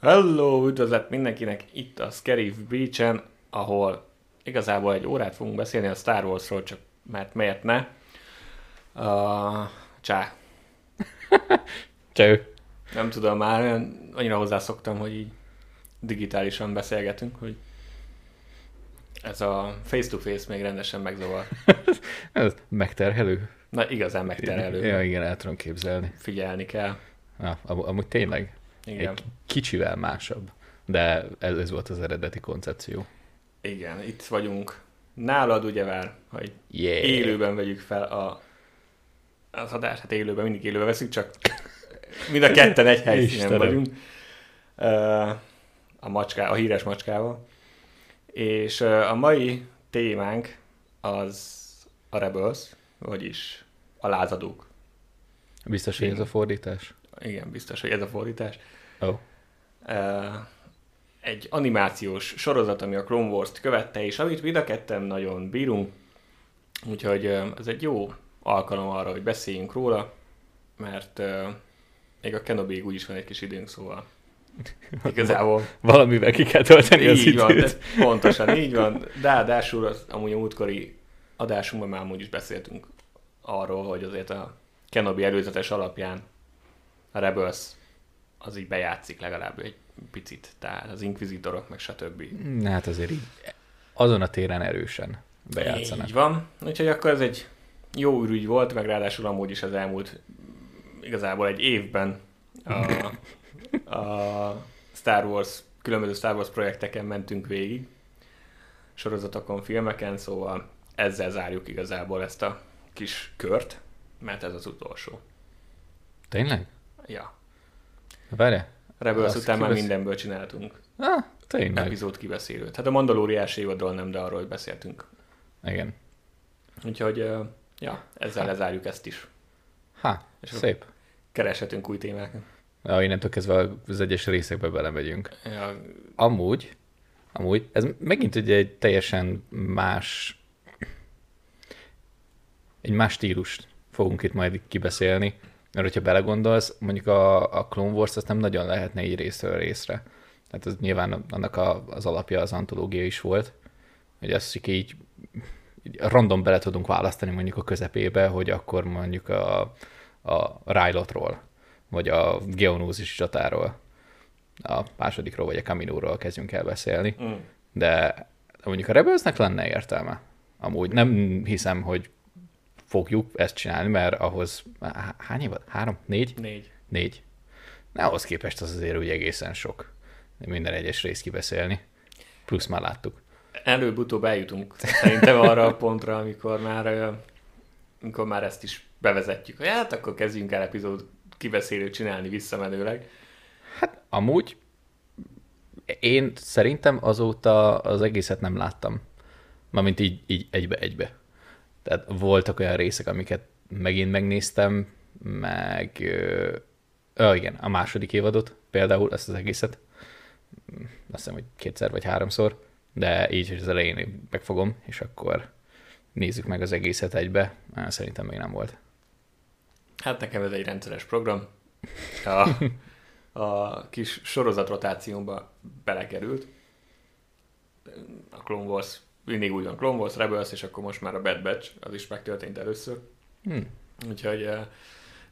Hello, üdvözlet mindenkinek itt a Scarif Beach-en, ahol igazából egy órát fogunk beszélni a Star Wars-ról, csak mert miért ne. Uh, csá. Cső. Nem tudom, már olyan, annyira hozzászoktam, hogy így digitálisan beszélgetünk, hogy ez a face-to-face még rendesen megzavar. Ez megterhelő. Na, igazán megterelő. Ja, igen, el tudom képzelni. Figyelni kell. Na, am- amúgy tényleg. Igen. Egy kicsivel másabb. De ez, ez volt az eredeti koncepció. Igen, itt vagyunk. Nálad ugye vár, hogy Yeah. élőben vegyük fel a, az adást, hát élőben, mindig élőben veszünk, csak mind a ketten egy helyszínen vagyunk. A, macská, a híres macskával. És a mai témánk az a Rebels, vagyis a lázadók. Biztos, hogy ez a fordítás? Igen, biztos, hogy ez a fordítás. Oh. Egy animációs sorozat, ami a Clone Wars-t követte, és amit mind a ketten nagyon bírunk, úgyhogy ez egy jó alkalom arra, hogy beszéljünk róla, mert még a kenobi úgyis van egy kis időnk, szóval igazából Valamivel ki kell tölteni az így van, időt. ez pontosan így van, de ráadásul az, amúgy a múltkori adásunkban már amúgy is beszéltünk arról, hogy azért a Kenobi előzetes alapján a Rebels az így bejátszik legalább egy picit, tehát az Inquisitorok, meg stb. Hát azért így azon a téren erősen bejátszanak. Így van, úgyhogy akkor ez egy jó ürügy volt, meg ráadásul amúgy is az elmúlt igazából egy évben a, a Star Wars, különböző Star Wars projekteken mentünk végig, sorozatokon, filmeken, szóval ezzel zárjuk igazából ezt a kis kört, mert ez az utolsó. Tényleg? Ja. Várj? Rebels után már kivesz- mindenből csináltunk Ah, tényleg. epizód kibeszélőt. Hát a Mandalóriás évadról nem, de arról beszéltünk. Igen. Úgyhogy, ja, ezzel Hát. lezárjuk ezt is. Ha, És szép. Kereshetünk új témákat. Ja, innentől kezdve az egyes részekbe belemegyünk. Ja, Amúgy, amúgy, ez megint ugye egy teljesen más, egy más stílust fogunk itt majd kibeszélni, mert hogyha belegondolsz, mondjuk a, a Clone Wars azt nem nagyon lehetne így részről részre. Tehát az nyilván annak a, az alapja az antológia is volt, hogy azt csak így, így random bele tudunk választani mondjuk a közepébe, hogy akkor mondjuk a, a Rylotról, vagy a Geonózis csatáról, a másodikról vagy a Kaminóról kezdjünk el beszélni. mm. De mondjuk a Rebelsnek lenne értelme. Amúgy nem hiszem, hogy fogjuk ezt csinálni, mert ahhoz há- hány évad? Három? Négy? négy. Négy. Na, ahhoz képest az azért úgy egészen sok. Minden egyes részt kibeszélni. Plusz már láttuk. Előbb-utóbb eljutunk szerintem arra a pontra, amikor már, amikor már ezt is bevezetjük. Hát akkor kezdjünk el epizód kibeszélőt csinálni visszamenőleg. Hát amúgy én szerintem azóta az egészet nem láttam. Mármint így, így egybe-egybe. Tehát voltak olyan részek, amiket megint megnéztem, meg... Ö, igen, a második évadot például, ezt az egészet. Azt hiszem, hogy kétszer vagy háromszor, de így, hogy az elején megfogom, és akkor nézzük meg az egészet egybe. Szerintem még nem volt. Hát nekem ez egy rendszeres program. A, a kis sorozatrotációmba belekerült. A Clone Wars, mindig úgy van Clone Wars, Rebels, és akkor most már a Bad Batch, az is megtörtént először. Hm. Úgyhogy eh,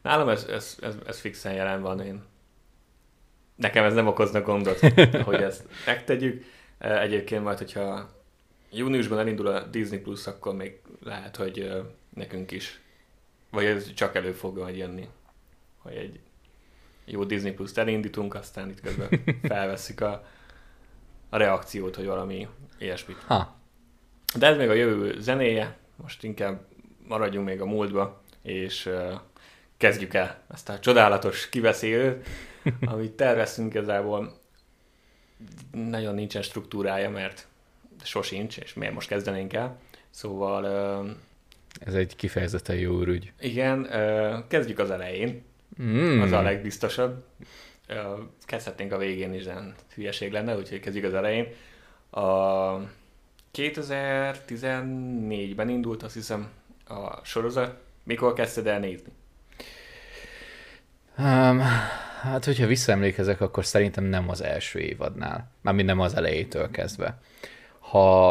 nálam ez, ez, ez, ez fixen jelen van, én nekem ez nem okozna gondot, hogy ezt megtegyük. Eh, Egyébként majd, hogyha júniusban elindul a Disney Plus, akkor még lehet, hogy eh, nekünk is, vagy ez csak elő fog majd jönni, hogy egy jó Disney Plus-t elindítunk, aztán itt közben felveszik a, a reakciót, hogy valami ilyesmit Ha, de ez még a jövő zenéje, most inkább maradjunk még a múltba, és uh, kezdjük el ezt a csodálatos kibeszélőt, amit terveztünk igazából. Nagyon nincsen struktúrája, mert sosincs, és miért most kezdenénk el. Szóval uh, ez egy kifejezetten jó ürügy. igen, kezdjük az elején, Mm. az a legbiztosabb. Kezdhetnénk a végén is, de hülyeség lenne, úgyhogy kezdjük az elején. A 2014-ben indult, azt hiszem, a sorozat. Mikor kezdted el nézni? Um, hát, hogyha visszaemlékezek, akkor szerintem nem az első évadnál. Mármint nem az elejétől kezdve. Ha,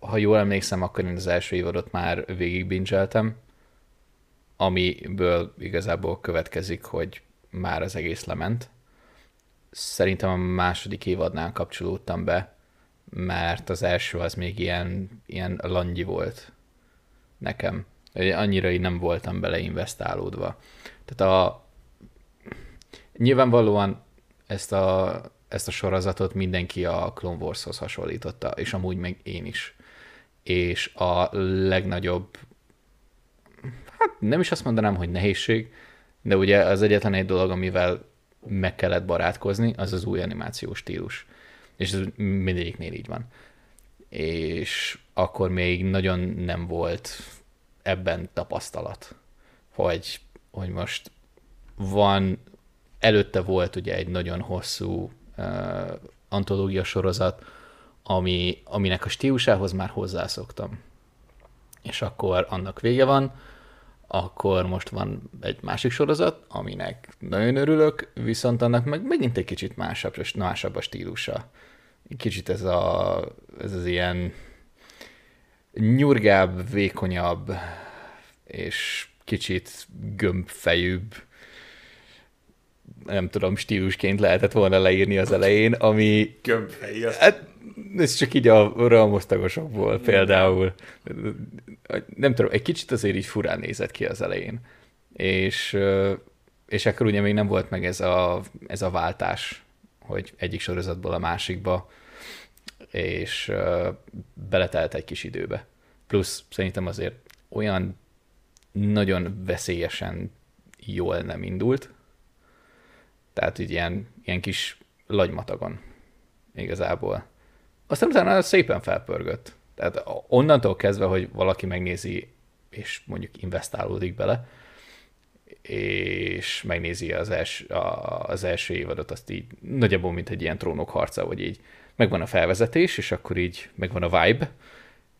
ha jól emlékszem, akkor én az első évadot már végigbincseltem, amiből igazából következik, hogy már az egész lement. Szerintem a második évadnál kapcsolódtam be, mert az első az még ilyen, ilyen langyi volt nekem. Annyira így nem voltam beleinvestálódva. Tehát a, nyilvánvalóan ezt a, ezt a sorozatot mindenki a Clone Wars-hoz hasonlította, és amúgy meg én is. És a legnagyobb, hát nem is azt mondanám, hogy nehézség, de ugye az egyetlen egy dolog, amivel meg kellett barátkozni, az az új animációs stílus. És ez mindegyiknél így van. És akkor még nagyon nem volt ebben tapasztalat, hogy, hogy most van, előtte volt ugye egy nagyon hosszú antológia sorozat, ami, aminek a stílusához már hozzászoktam. És akkor annak vége van, akkor most van egy másik sorozat, aminek nagyon örülök, viszont annak meg megint egy kicsit másabb, másabb a stílusa. Kicsit ez, a, ez az ilyen nyurgább, vékonyabb, és kicsit gömbfejűbb, nem tudom, stílusként lehetett volna leírni az elején, ami... Gömbfejű. Hát, ez csak így a ralmosztagosokból például. Nem tudom, egy kicsit azért így furán nézett ki az elején. És, és akkor ugye még nem volt meg ez a, ez a váltás, hogy egyik sorozatból a másikba, és beletelt egy kis időbe. Plusz szerintem azért olyan nagyon veszélyesen jól nem indult, tehát így ilyen, ilyen kis lagymatagon igazából. Aztán utána szépen felpörgött. Tehát onnantól kezdve, hogy valaki megnézi, és mondjuk investálódik bele, és megnézi az, els, az első évadot, azt így nagyjából, mint egy ilyen trónok harca, vagy így megvan a felvezetés, és akkor így megvan a vibe,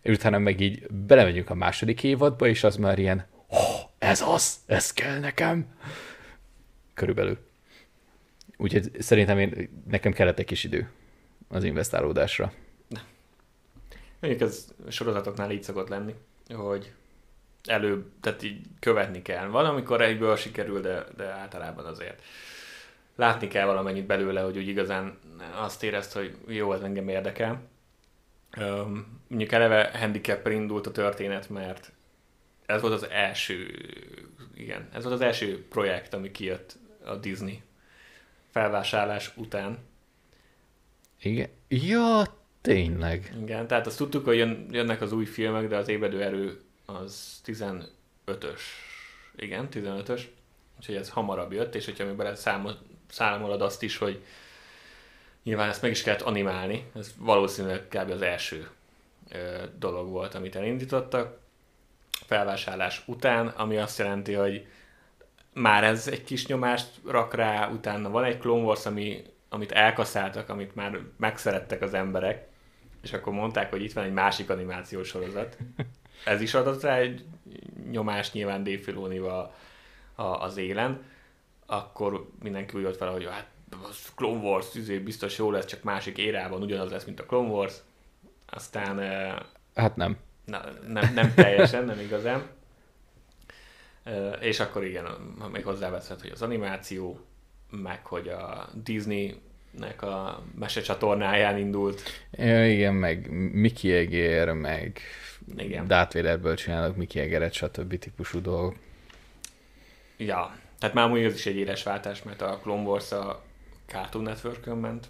és utána meg így belemegyünk a második évadba, és az már ilyen, oh, ez az, ez kell nekem. Körülbelül. Úgyhogy szerintem én, nekem kellett egy kis idő az investálódásra. Mondjuk ez sorozatoknál így szokott lenni, hogy előbb, tehát így követni kell. Van, amikor egyből sikerül, de, de általában azért látni kell valamennyit belőle, hogy úgy igazán azt érezt, hogy jó, ez engem érdekel. Um, mondjuk eleve handicap indult a történet, mert ez volt az első, igen, ez volt az első projekt, ami kijött a Disney felvásárlás után. Igen. Ja, tényleg. Igen, tehát azt tudtuk, hogy jön, jönnek az új filmek, de az ébredő erő az 15-ös. Igen, 15-ös. Úgyhogy ez hamarabb jött, és hogyha még bele számol, számolod azt is, hogy nyilván ezt meg is kellett animálni, ez valószínűleg kb. az első ö, dolog volt, amit elindítottak felvásárlás után, ami azt jelenti, hogy már ez egy kis nyomást rak rá, utána van egy Clone Wars, ami, amit elkaszáltak, amit már megszerettek az emberek, és akkor mondták, hogy itt van egy másik animációs sorozat. Ez is adott rá egy nyomást nyilván Dave Filoni-val az élen, akkor mindenki úgy volt fel, hogy hát a Clone Wars izé, biztos jó lesz, csak másik érában ugyanaz lesz, mint a Clone Wars. Aztán... Hát nem. Na, nem, nem teljesen, nem igazán. És akkor igen, még hozzáveszed, hogy az animáció, meg hogy a Disney-nek a mesecsatornáján indult. Ja, igen, meg Mickey Egér, meg igen. Darth Vaderből csinálok Mickey Egeret, stb. típusú dolgok. Ja, tehát már úgy az is egy éles váltás, mert a Clone Wars a Cartoon network ment,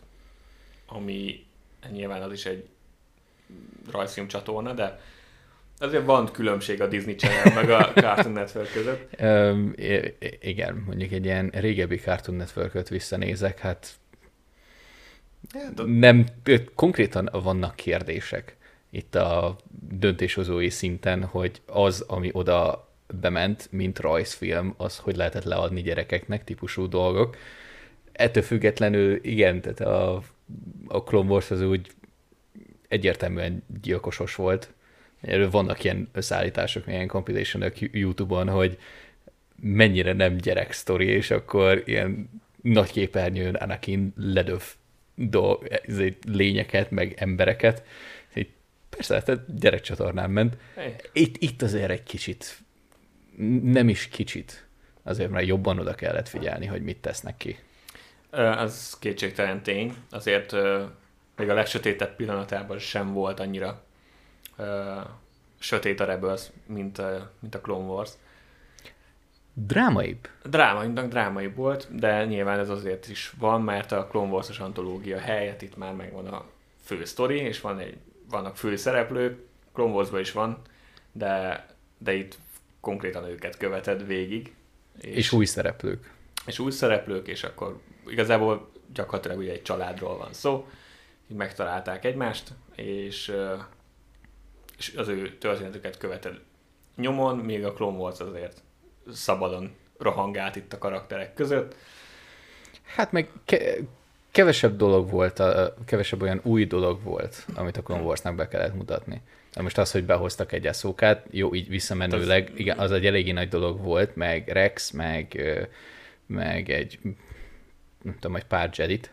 ami nyilván az is egy rajzfilm csatorna, de Azért van különbség a Disney Channel meg a Cartoon Network között. Um, igen, mondjuk egy ilyen régebbi Cartoon Network-öt visszanézek, hát nem, konkrétan vannak kérdések itt a döntéshozói szinten, hogy az, ami oda bement, mint rajzfilm, az hogy lehetett leadni gyerekeknek típusú dolgok. Ettől függetlenül igen, tehát a, a Clone Wars az úgy egyértelműen gyilkosos volt. Erről vannak ilyen összeállítások, ilyen compilation YouTube-on, hogy mennyire nem gyerek sztori, és akkor ilyen nagy képernyőn Anakin ledöv do, lényeket, meg embereket. Persze, tehát gyerekcsatornán ment. Itt, itt azért egy kicsit, nem is kicsit, azért mert jobban oda kellett figyelni, hogy mit tesznek ki. Az kétségtelen tény. Azért még a legsötétebb pillanatában sem volt annyira sötét a Rebels, mint, mint a Clone Wars. Drámaibb? Drámaibbnak drámaibb volt, de nyilván ez azért is van, mert a Clone Wars-os antológia helyett itt már megvan a fő sztori, és van egy, vannak fő szereplők, Clone wars is van, de, de itt konkrétan őket követed végig. És, és új szereplők. És új szereplők, és akkor igazából gyakorlatilag ugye egy családról van szó, így megtalálták egymást, és, és az ő történetüket követed nyomon, még a Clone Wars azért szabadon rohangált itt a karakterek között. Hát meg ke- kevesebb dolog volt, a, kevesebb olyan új dolog volt, amit a Clone Warsnak be kellett mutatni. De most az, hogy behoztak egy eszókát, jó, így visszamenőleg, az... igen, az egy eléggé nagy dolog volt, meg Rex, meg, meg egy, nem tudom, egy pár Jedit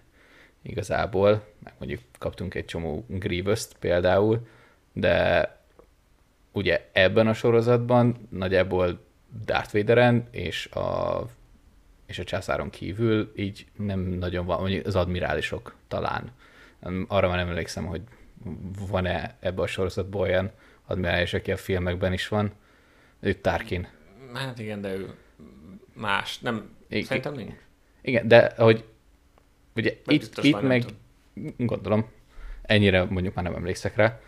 igazából, meg mondjuk kaptunk egy csomó Grievous-t például, de ugye ebben a sorozatban nagyjából Darth Vaderen és a, és a császáron kívül így nem nagyon van, mondjuk az admirálisok talán. Arra már nem emlékszem, hogy van-e ebbe a sorozatban olyan admirális, aki a filmekben is van. Ő Tarkin. Hát igen, de ő más. Nem, I- szerintem nincs. Igen, de hogy ugye Vagy itt, itt meg tudom. gondolom, ennyire mondjuk már nem emlékszek rá,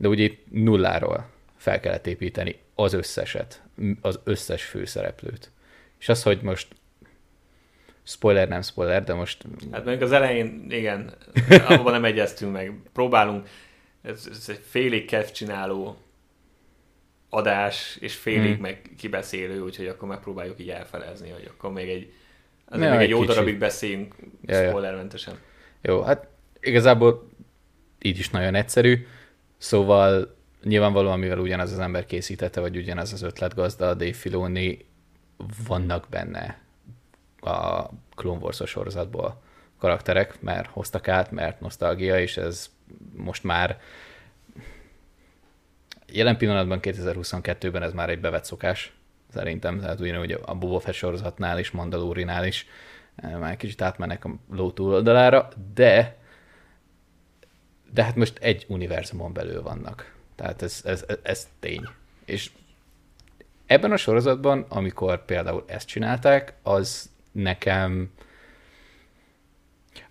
de ugye itt nulláról fel kellett építeni az összeset, az összes főszereplőt. És az, hogy most spoiler, nem spoiler, de most... Hát mondjuk az elején, igen, abban nem egyeztünk meg. Próbálunk, ez, ez egy félig kezd csináló adás, és félig hmm. meg kibeszélő, úgyhogy akkor megpróbáljuk így elfelezni, hogy akkor még egy, azért még egy jó darabig beszéljünk ja, spoilermentesen. Jó, hát igazából így is nagyon egyszerű, szóval nyilvánvalóan, mivel ugyanaz az ember készítette, vagy ugyanaz az ötletgazda, a Dave Filoni, vannak benne a Clone Wars sorozatból karakterek, mert hoztak át, mert nosztalgia, és ez most már jelen pillanatban 2022-ben ez már egy bevett szokás, szerintem, tehát ugyanúgy a Boba Fett sorozatnál is, Mandalorinál is, eh, már kicsit átmennek a ló túloldalára, de de hát most egy univerzumon belül vannak. Tehát ez, ez, ez, ez tény. És ebben a sorozatban, amikor például ezt csinálták, az nekem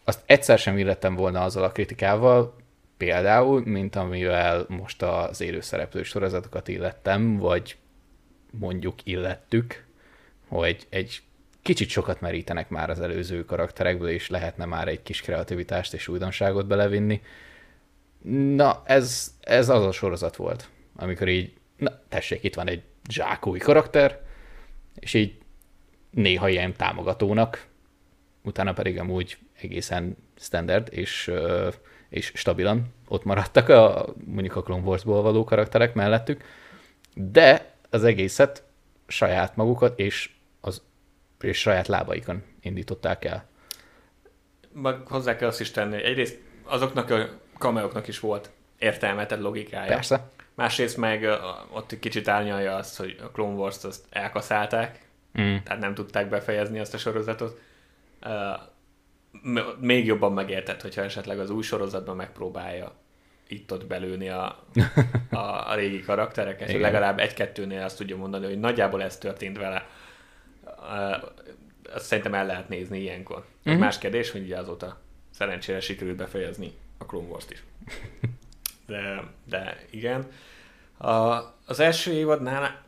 azt egyszer sem illettem volna azzal a kritikával, például, mint amivel most az élőszereplő sorozatokat illettem, vagy mondjuk illettük, hogy egy kicsit sokat merítenek már az előző karakterekből, és lehetne már egy kis kreativitást és újdonságot belevinni. Na, ez, ez az a sorozat volt, amikor így, na tessék, itt van egy zsákói karakter, és így néha ilyen támogatónak, utána pedig amúgy egészen standard és, és stabilan ott maradtak a, mondjuk a Clone Wars-ból való karakterek mellettük, de az egészet saját magukat és, az, és saját lábaikon indították el. Meg hozzá kell azt is tenni, egyrészt azoknak a kameóknak is volt értelme, tehát logikája. Persze. Másrészt meg ott kicsit árnyalja azt, hogy a Clone Wars-t azt elkaszálták, mm. tehát nem tudták befejezni azt a sorozatot. Még jobban megértett, hogyha esetleg az új sorozatban megpróbálja itt-ott belőni a, a, a régi karaktereket, hogy legalább egy-kettőnél azt tudja mondani, hogy nagyjából ez történt vele. Azt szerintem el lehet nézni ilyenkor. Mm-hmm. Más kérdés, hogy ugye azóta szerencsére sikerült befejezni a Clone Wars-t is. De, de igen. A, az első évadnál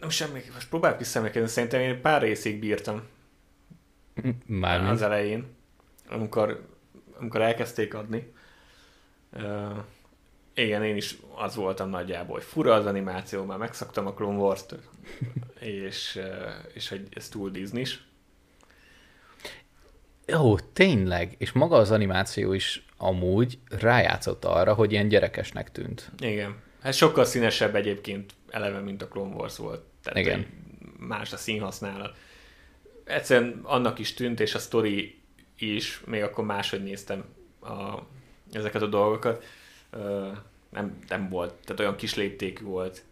nem semmi, most próbálok visszaemlékezni, szerintem én pár részig bírtam. Már Az elején, amikor, amikor elkezdték adni. Uh, igen, én is az voltam nagyjából, hogy fura az animáció, már megszoktam a Clone Wars-t, és, és hogy ez túl disney is. Ó, tényleg, és maga az animáció is amúgy rájátszott arra, hogy ilyen gyerekesnek tűnt. Igen. Hát sokkal színesebb egyébként eleve, mint a Clone Wars volt. Tehát Igen. Más a színhasználat. Egyszerűen annak is tűnt, és a story is, még akkor máshogy néztem a, ezeket a dolgokat, nem, nem volt, tehát olyan kis léptékű volt,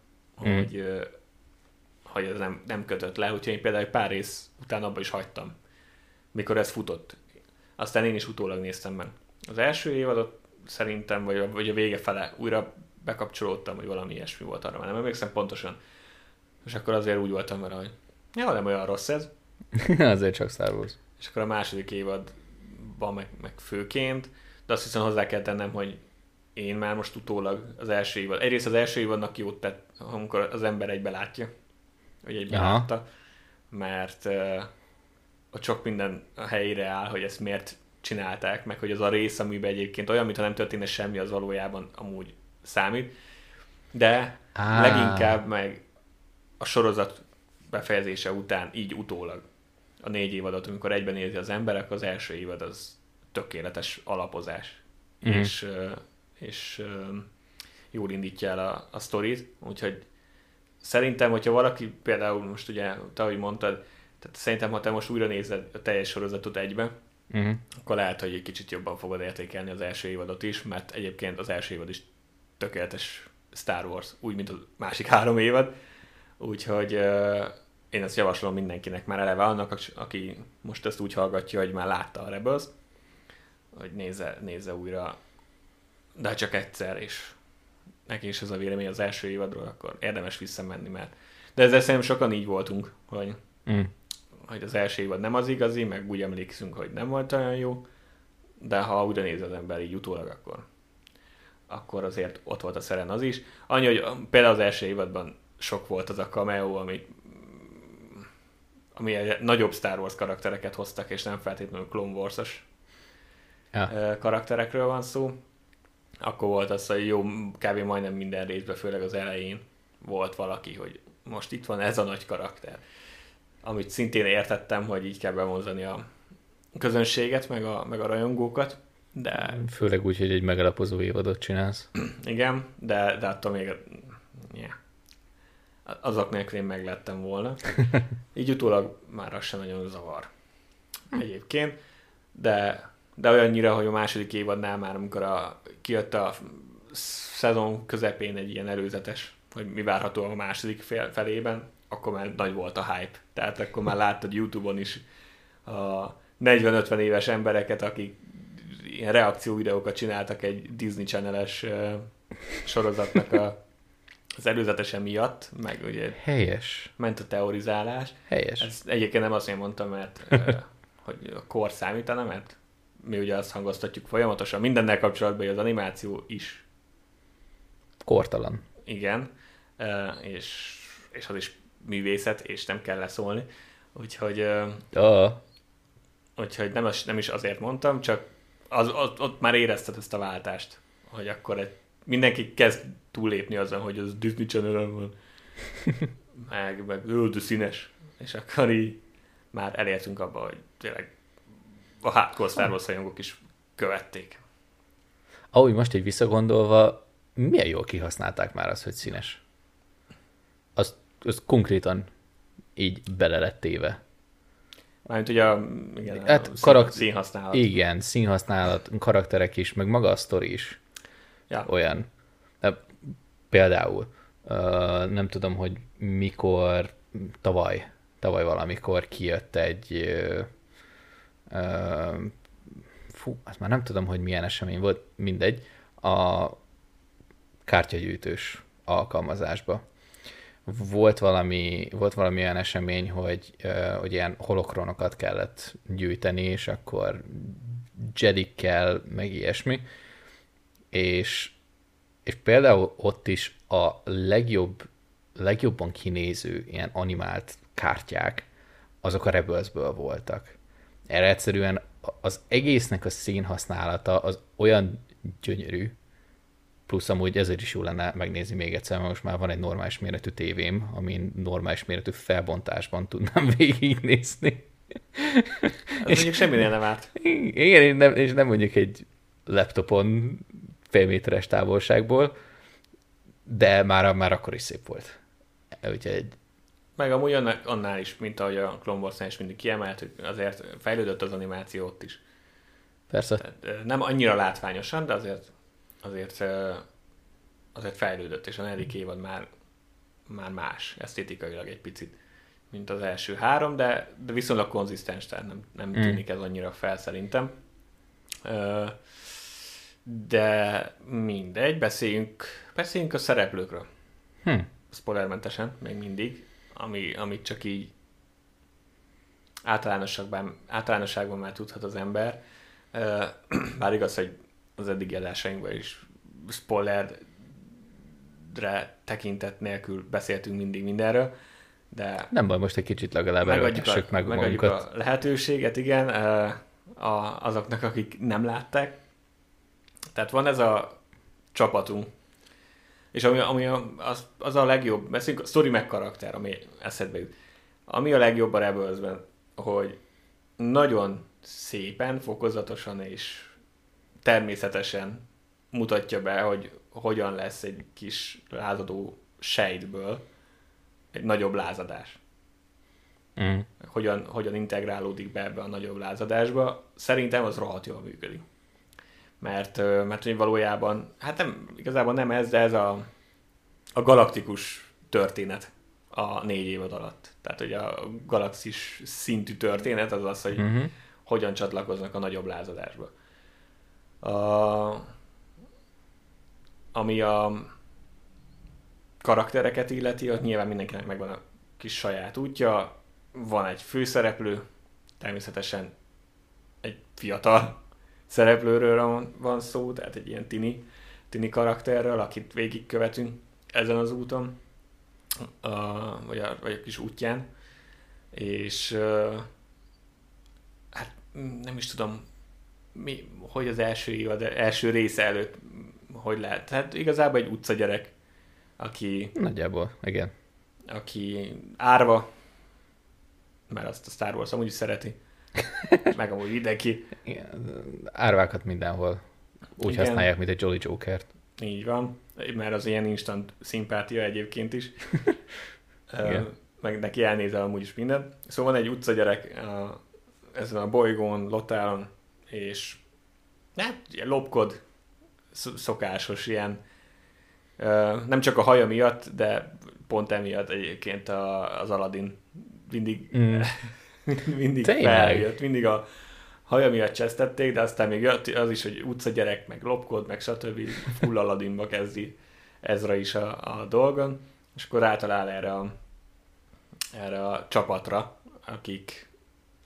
Mm. hogy, hogy ez nem, nem kötött le, úgyhogy én például egy pár rész után abba is hagytam, mikor ez futott. Aztán én is utólag néztem meg. Az első évadot szerintem, vagy a, vagy a vége fele újra bekapcsolódtam, hogy valami ilyesmi volt arra, már nem emlékszem pontosan. És akkor azért úgy voltam vele, hogy ja, nem olyan rossz ez. Azért csak Star Wars. És akkor a második évadban meg, meg főként, de azt hiszem hozzá kell tennem, hogy én már most utólag az első évad, egyrészt az első évadnak jót tett, amikor az ember egybe látja, hogy egybe Aha. látta, mert uh, ott sok minden a helyére áll, hogy ezt miért csinálták, meg hogy az a rész, amiben egyébként olyan, mintha nem történne semmi, az valójában amúgy számít. De Á. leginkább meg a sorozat befejezése után, így utólag a négy évadot, amikor egyben nézi az ember, akkor az első évad az tökéletes alapozás. Mhm. És, és jól indítja el a, a sztorit, úgyhogy szerintem, hogyha valaki például most ugye, te ahogy mondtad, tehát szerintem, ha te most újra nézed a teljes sorozatot egybe, Uh-huh. akkor lehet, hogy egy kicsit jobban fogod értékelni az első évadot is, mert egyébként az első évad is tökéletes Star Wars, úgy, mint a másik három évad. Úgyhogy uh, én ezt javaslom mindenkinek már eleve annak, aki most ezt úgy hallgatja, hogy már látta a Rebels, hogy nézze, nézze újra, de csak egyszer, és neki is ez a vélemény az első évadról, akkor érdemes visszamenni, mert de ezzel szerintem sokan így voltunk, hogy Mm. Hogy az első évad nem az igazi, meg úgy emlékszünk, hogy nem volt olyan jó, de ha újra néz az ember így utólag, akkor, akkor azért ott volt a szeren az is. Annyi, hogy például az első évadban sok volt az a cameo, ami, ami egy nagyobb Star Wars karaktereket hoztak, és nem feltétlenül Clone Wars-os Ja. karakterekről van szó. Akkor volt az, hogy jó, kb. majdnem minden részben, főleg az elején volt valaki, hogy most itt van ez a nagy karakter. Amit szintén értettem, hogy így kell bevonzani a közönséget, meg a, meg a rajongókat, de Főleg úgy, hogy egy megalapozó évadot csinálsz. igen, de, de attól még yeah. azok nélkül én meglettem volna. Így utólag már az sem nagyon zavar egyébként, de, de olyannyira, hogy a második évadnál már, amikor a, kijött a szezon közepén egy ilyen előzetes, hogy mi várható a második fél, felében, akkor már nagy volt a hype. Tehát akkor már láttad YouTube-on is a 40-50 éves embereket, akik ilyen reakció videókat csináltak egy Disney Channel-es sorozatnak a, az előzetese miatt, meg ugye Helyes. ment a teorizálás. Helyes. Ez egyébként nem azt én mondtam, mert hogy a kor számítana, mert mi ugye azt hangoztatjuk folyamatosan, mindennel kapcsolatban, hogy az animáció is Kortalan. igen, és, és az is művészet, és nem kell leszólni. Úgyhogy, Ah, úgyhogy nem, az- nem is azért mondtam, csak az, ott, ott már érezted ezt a váltást, hogy akkor egy, mindenki kezd túllépni azon, hogy az Disney channel van, meg, meg de színes, és akkor így már elértünk abba, hogy tényleg a hardcore Star Wars is követték. ahogy most egy visszagondolva, milyen jól kihasználták már azt, hogy színes. Az, az konkrétan így bele lett téve. Mármint ugye a, igen, Hát a karakter- színhasználat. Igen, színhasználat, karakterek is, meg maga a sztori is Ja. olyan. De például, ö, nem tudom, hogy mikor, tavaly, tavaly valamikor kijött egy, ö, fú, azt már nem tudom, hogy milyen esemény volt, mindegy, a kártyagyűjtős alkalmazásba. Volt valami, volt valami olyan esemény, hogy, hogy ilyen holokronokat kellett gyűjteni, és akkor jedikkel, meg ilyesmi, és, és például ott is a legjobb, legjobban kinéző ilyen animált kártyák, azok a Rebelsből voltak. Erre egyszerűen az egésznek a színhasználata az olyan gyönyörű, plusz amúgy ezért is jó lenne megnézni még egyszer, mert most már van egy normális méretű tévém, amin normális méretű felbontásban tudnám végignézni. Ez mondjuk semminél nem árt. Igen, és nem, és nem mondjuk egy laptopon fél méteres távolságból, de már, már akkor is szép volt. Úgyhogy meg amúgy annál, annál is, mint ahogy a Clone wars is mindig kiemelt, hogy azért fejlődött az animáció ott is. Persze. Tehát, nem annyira látványosan, de azért, azért, azért fejlődött, és a negyedik évad már, már más, esztétikailag egy picit, mint az első három, de, de viszonylag konzisztens, tehát nem, nem mm. tűnik ez annyira fel szerintem. De mindegy, beszéljünk, beszéljünk a szereplőkről. Hm. Spoilermentesen, még mindig ami, amit csak így általánosságban, általánosságban már tudhat az ember. Bár igaz, hogy az eddigi adásainkban is spoilerre tekintet nélkül beszéltünk mindig mindenről, de... Nem baj, most egy kicsit legalább megadjuk a, meg megadjuk a lehetőséget, igen, a, azoknak, akik nem látták. Tehát van ez a csapatunk, és ami, ami a, az, az a legjobb, beszéljünk a story meg karakter, ami eszedbe jut. Ami a legjobb a rebels hogy nagyon szépen, fokozatosan és természetesen mutatja be, hogy hogyan lesz egy kis lázadó sejtből egy nagyobb lázadás. Mm. Hogyan, hogyan integrálódik be ebbe a nagyobb lázadásba. Szerintem az rohadt jól működik mert, mert hogy valójában, hát nem, igazából nem ez, de ez a, a galaktikus történet a négy évad alatt. Tehát, hogy a galaxis szintű történet az az, hogy uh-huh. hogyan csatlakoznak a nagyobb lázadásba. A, ami a karaktereket illeti, ott nyilván mindenkinek megvan a kis saját útja, van egy főszereplő, természetesen egy fiatal szereplőről van, szó, tehát egy ilyen tini, tini karakterről, akit végigkövetünk ezen az úton, a, vagy, a, vagy a kis útján, és hát nem is tudom, mi, hogy az első évad, első része előtt hogy lehet. Hát igazából egy utcagyerek, aki... Nagyjából, igen. Aki árva, mert azt a Star Wars amúgy is szereti, meg amúgy mindenki. Igen, árvákat mindenhol úgy Igen. használják, mint egy Jolly Jokert. Így van, mert az ilyen instant szimpátia egyébként is. Igen. meg neki elnézel amúgy is minden. Szóval van egy utcagyerek a, ezen a bolygón, Lotálon, és hát, lopkod, szokásos ilyen, nem csak a haja miatt, de pont emiatt egyébként az Aladdin mindig mm. mindig Tényleg? feljött, mindig a haja miatt csesztették, de aztán még jött az is, hogy utcagyerek, meg lopkod, meg stb. full Aladdinba kezdi Ezra is a, a dolgon, és akkor általál erre a, erre a csapatra, akik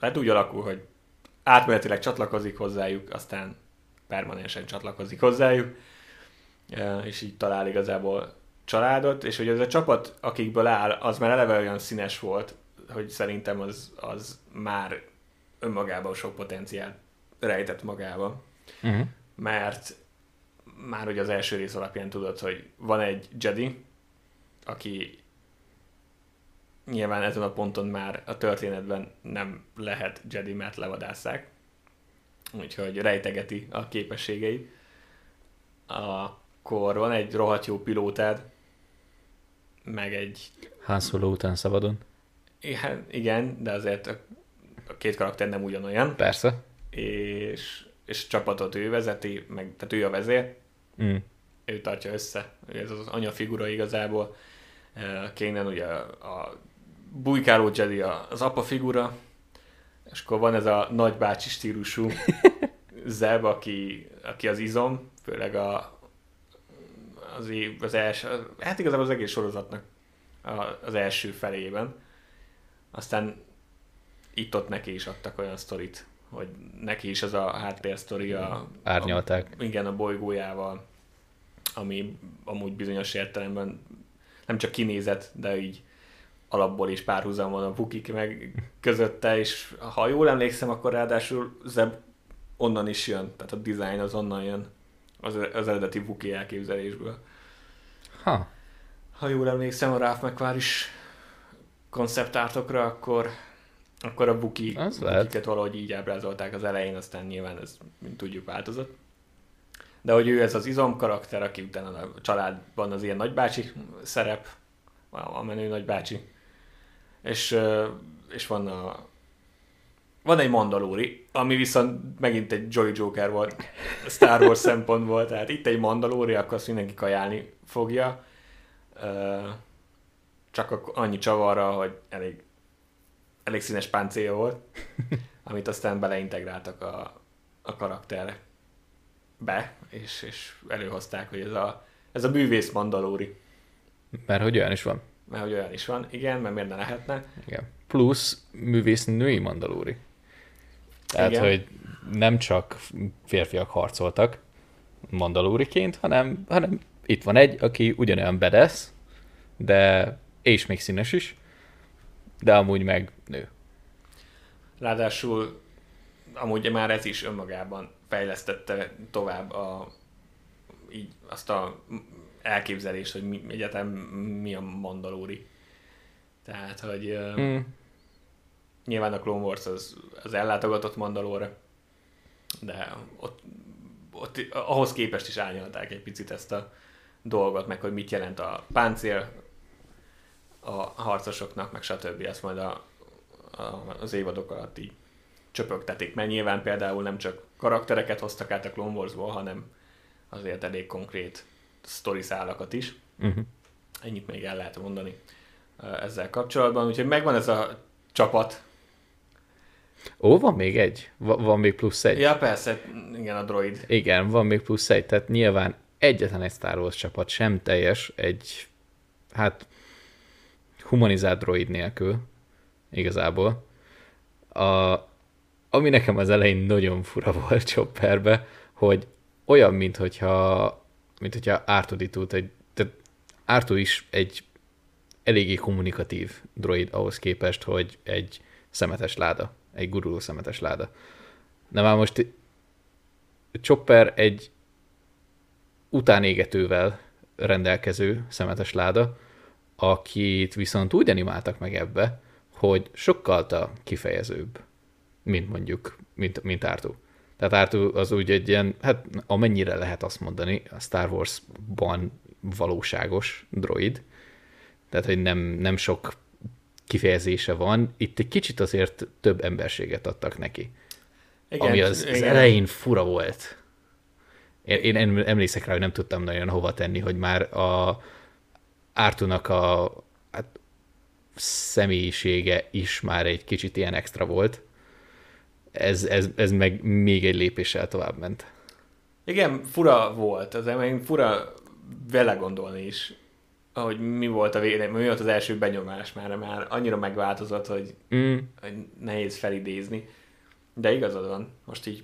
hát úgy alakul, hogy átmenetileg csatlakozik hozzájuk, aztán permanensen csatlakozik hozzájuk, és így talál igazából családot, és hogy ez a csapat, akikből áll, az már eleve olyan színes volt, hogy szerintem az, az már önmagában sok potenciál rejtett magába. Uh-huh. Mert már ugye az első rész alapján tudod, hogy van egy Jedi, aki nyilván ezen a ponton már a történetben nem lehet Jedi, mert levadásszák. Úgyhogy rejtegeti a képességeit. Akkor van egy rohadt jó pilótád, meg egy... Han Solo után szabadon. Igen, igen, de azért a, a két karakter nem ugyanolyan. Persze. És, és csapatot ő vezeti, meg, tehát ő a vezér. Mm. Ő tartja össze. Ez az anyafigura igazából. Kénen ugye a bujkáló Jedi az apa figura, és akkor van ez a nagybácsi stílusú Zeb, aki, aki az izom, főleg a, az, az első, hát igazából az egész sorozatnak az első felében aztán itt-ott neki is adtak olyan sztorit, hogy neki is az a háttérsztori a... Árnyalták. A, igen, a bolygójával, ami amúgy bizonyos értelemben nem csak kinézet, de így alapból is párhuzam van a Vukik meg közötte, és ha jól emlékszem, akkor ráadásul Zeb onnan is jön, tehát a design az onnan jön, az, az eredeti Vuki elképzelésből. Ha. Ha jól emlékszem, a Ralph McQuarrie is konceptártokra, akkor, akkor a buki, bukiket valahogy így ábrázolták az elején, aztán nyilván ez, mint tudjuk, változott. de hogy ő ez az izom karakter, aki utána a családban az ilyen nagybácsi szerep, a menő nagybácsi, és, és van a van egy Mandalori, ami viszont megint egy Joy Joker volt Star Wars szempontból, tehát itt egy Mandalori, akkor azt mindenki kajálni fogja. Csak annyi csavarra, hogy elég, elég színes páncél volt, amit aztán beleintegráltak a, a karakterre be, és, és előhozták, hogy ez a, ez a bűvész Mandalori. Mert hogy olyan is van. Mert hogy olyan is van, igen, mert miért ne lehetne. Igen. Plusz művész női Mandalori. Tehát, Igen. hogy nem csak férfiak harcoltak mandalóriként, hanem, hanem itt van egy, aki ugyanolyan bedesz, de és még színes is, de amúgy meg nő. Ráadásul amúgy már ez is önmagában fejlesztette tovább a, így azt a elképzelést, hogy mi, egyáltalán mi a mandalóri. Tehát, hogy mm. Nyilván a Clone Wars az, az ellátogatott Mandalore, de ott, ott ahhoz képest is árnyalták egy picit ezt a dolgot, meg hogy mit jelent a páncél a harcosoknak, meg stb. Ezt majd a, a, az évadok alatt így csöpögtetik, mert nyilván például nem csak karaktereket hoztak át a Clone Wars-ból, hanem azért elég konkrét sztori szálakat is. Uh-huh. Ennyit még el lehet mondani ezzel kapcsolatban. Úgyhogy megvan ez a csapat, Ó, van még egy? Va- van még plusz egy? Ja, persze, igen, a droid. Igen, van még plusz egy, tehát nyilván egyetlen egy Star Wars csapat sem teljes egy, hát, humanizált droid nélkül, igazából. A, ami nekem az elején nagyon fura volt Chopperbe, hogy olyan, mint hogyha, mint hogyha Artuditút egy, tehát Artu is egy eléggé kommunikatív droid ahhoz képest, hogy egy szemetes láda egy guruló szemetes láda. De már most Chopper egy utánégetővel rendelkező szemetes láda, akit viszont úgy animáltak meg ebbe, hogy sokkal kifejezőbb, mint mondjuk, mint, mint Artu. Tehát Artu az úgy egy ilyen, hát amennyire lehet azt mondani, a Star Wars-ban valóságos droid, tehát hogy nem, nem sok kifejezése van, itt egy kicsit azért több emberséget adtak neki. Igen, ami az, az elején fura volt. Én, én emlékszek rá, hogy nem tudtam nagyon hova tenni, hogy már a Ártunak a hát, személyisége is már egy kicsit ilyen extra volt. Ez, ez, ez meg még egy lépéssel tovább ment. Igen, fura volt. Az elején fura vele gondolni is hogy mi volt a vélemény, mi volt az első benyomás már, már annyira megváltozott, hogy, mm. hogy nehéz felidézni. De igazad van, most így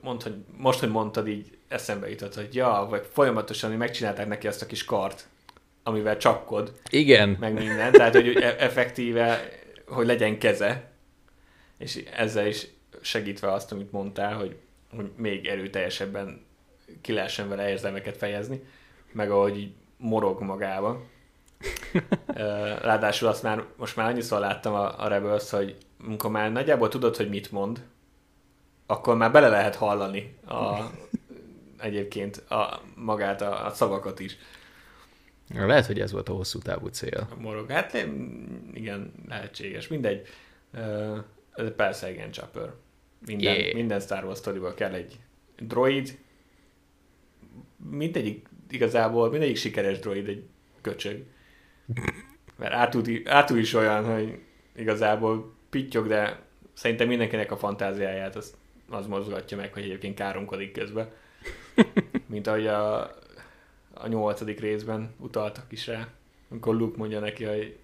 mond, hogy, most, hogy mondtad, így eszembe jutott, hogy ja, vagy folyamatosan megcsinálták neki azt a kis kart, amivel csapkod. Igen. Meg minden, tehát hogy e- effektíve, hogy legyen keze, és ezzel is segítve azt, amit mondtál, hogy, hogy még erőteljesebben ki lehessen vele érzelmeket fejezni, meg ahogy így morog magába. Ráadásul azt már, most már annyiszor láttam a, a Rebels, hogy amikor már nagyjából tudod, hogy mit mond, akkor már bele lehet hallani a, egyébként a, magát, a, a szavakat is. Lehet, hogy ez volt a hosszú távú cél. A morog. Hát igen, lehetséges. Mindegy. Persze, igen, Chopper. Minden, yeah. minden Star Wars story kell egy droid. Mindegyik igazából, mindegyik sikeres droid egy köcsög. Mert átú, is olyan, hogy igazából pittyog, de szerintem mindenkinek a fantáziáját az, az mozgatja meg, hogy egyébként káromkodik közben. Mint ahogy a, a nyolcadik részben utaltak is rá, amikor Luke mondja neki, hogy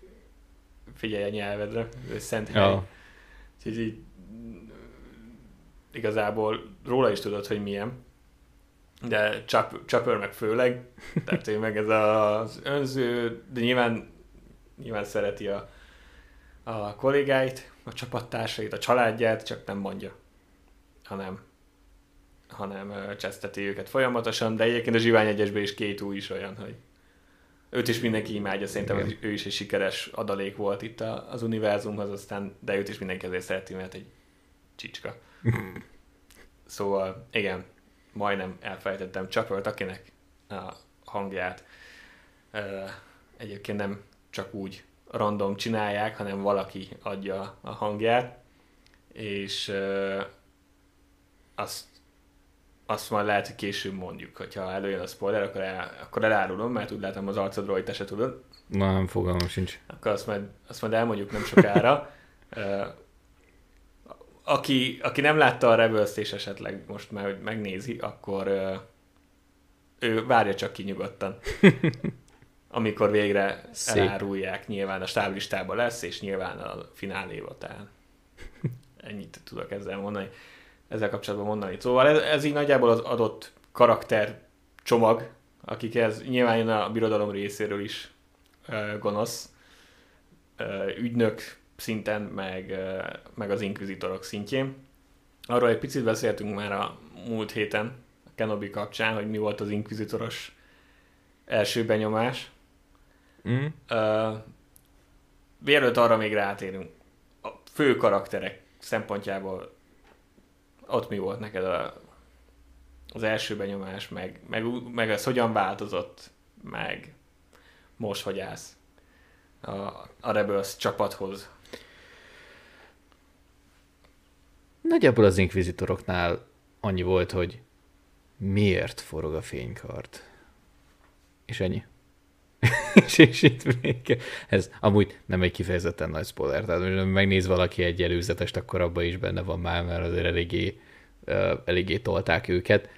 figyelj a nyelvedre, ő szent hely. Ja. Úgyhogy így igazából róla is tudod, hogy milyen. De Chopper meg főleg, tehát ő meg ez az önző, de nyilván, nyilván szereti a, a kollégáit, a csapattársait, a családját, csak nem mondja, hanem hanem cseszteti őket folyamatosan, de egyébként a Zsivány egyesben is két új is olyan, hogy őt is mindenki imádja, szerintem igen. ő is egy sikeres adalék volt itt az univerzumhoz, aztán, de őt is mindenki azért szereti, mert egy csicska. szóval, igen, majdnem elfelejtettem, Chopper, akinek a hangját egyébként nem csak úgy random csinálják, hanem valaki adja a hangját, és ö, azt, azt majd lehet, hogy később mondjuk, hogyha előjön a spoiler, akkor, el, akkor elárulom, mert úgy látom az arcodról, hogy te se tudod. Na, nem fogalmam sincs. Akkor azt majd, azt majd elmondjuk nem sokára. Ö, aki, aki nem látta a rebels és esetleg most már, hogy megnézi, akkor ő várja csak ki nyugodtan. Amikor végre Szép. elárulják, nyilván a stáblistában lesz, és nyilván a fináléba, tehát ennyit tudok ezzel mondani, ezzel kapcsolatban mondani. Szóval ez, ez így nagyjából az adott karakter csomag, akik ez nyilván a birodalom részéről is ö, gonosz, ö, ügynök szinten, meg, meg az inkvizitorok szintjén. Arról egy picit beszéltünk már a múlt héten, a Kenobi kapcsán, hogy mi volt az inkvizitoros első benyomás. Mm. Uh, mielőtt arra még rátérünk, a fő karakterek szempontjából ott mi volt neked a, az első benyomás, meg, meg, meg ez hogyan változott, meg most hogy állsz a, a Rebels csapathoz. Nagyjából az inkvizitoroknál annyi volt, hogy miért forog a fénykart. És ennyi. és, és itt még, ez amúgy nem egy kifejezetten nagy spoiler, tehát megnéz valaki egy előzetest, akkor abban is benne van már, mert azért eléggé, eléggé tolták őket.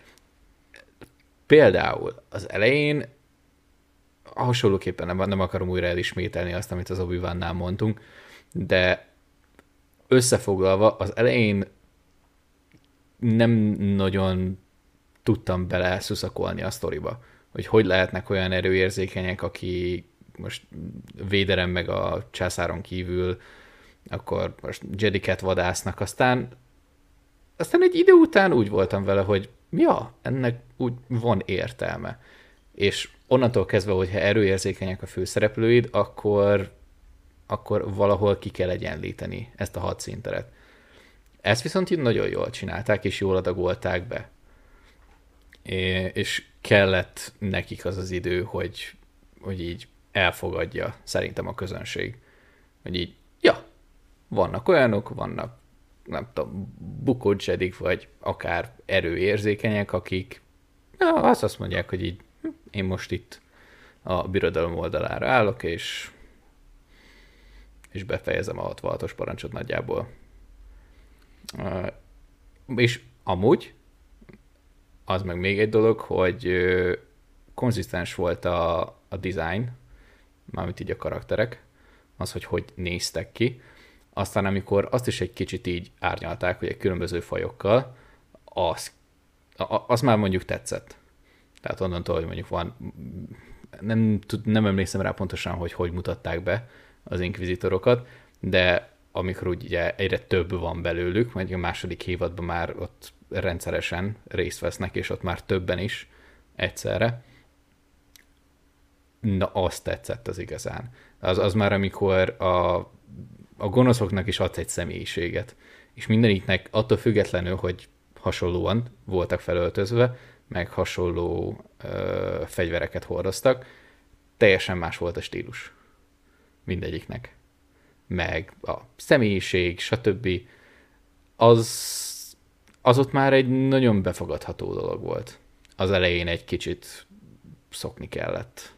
Például az elején hasonlóképpen nem, nem akarom újra elismételni azt, amit az obi mondtunk, de összefoglalva az elején nem nagyon tudtam bele szuszakolni a sztoriba, hogy hogy lehetnek olyan erőérzékenyek, aki most véderem meg a császáron kívül, akkor most Jediket vadásznak, aztán aztán egy idő után úgy voltam vele, hogy ja, ennek úgy van értelme. És onnantól kezdve, hogyha erőérzékenyek a főszereplőid, akkor, akkor valahol ki kell egyenlíteni ezt a hadszínteret. Ezt viszont így nagyon jól csinálták, és jól adagolták be. É, és kellett nekik az az idő, hogy, hogy így elfogadja szerintem a közönség. Hogy így, ja, vannak olyanok, vannak nem tudom, bukott zsedik, vagy akár erőérzékenyek, akik ja, azt azt mondják, hogy így hm, én most itt a birodalom oldalára állok, és és befejezem a 66-os parancsot nagyjából. És amúgy, az meg még egy dolog, hogy konzisztens volt a, a design, mármint így a karakterek, az, hogy hogy néztek ki. Aztán amikor azt is egy kicsit így árnyalták, hogy egy különböző fajokkal, az, az már mondjuk tetszett. Tehát onnantól, hogy mondjuk van, nem, tud, nem emlékszem rá pontosan, hogy hogy mutatták be az inkvizitorokat, de amikor úgy ugye egyre több van belőlük, majd a második évadban már ott rendszeresen részt vesznek, és ott már többen is egyszerre. Na, azt tetszett az igazán. Az, az már, amikor a, a gonoszoknak is adsz egy személyiséget. És mindeniknek attól függetlenül, hogy hasonlóan voltak felöltözve, meg hasonló ö, fegyvereket hordoztak, teljesen más volt a stílus mindegyiknek. Meg a személyiség, stb. Az, az ott már egy nagyon befogadható dolog volt. Az elején egy kicsit szokni kellett.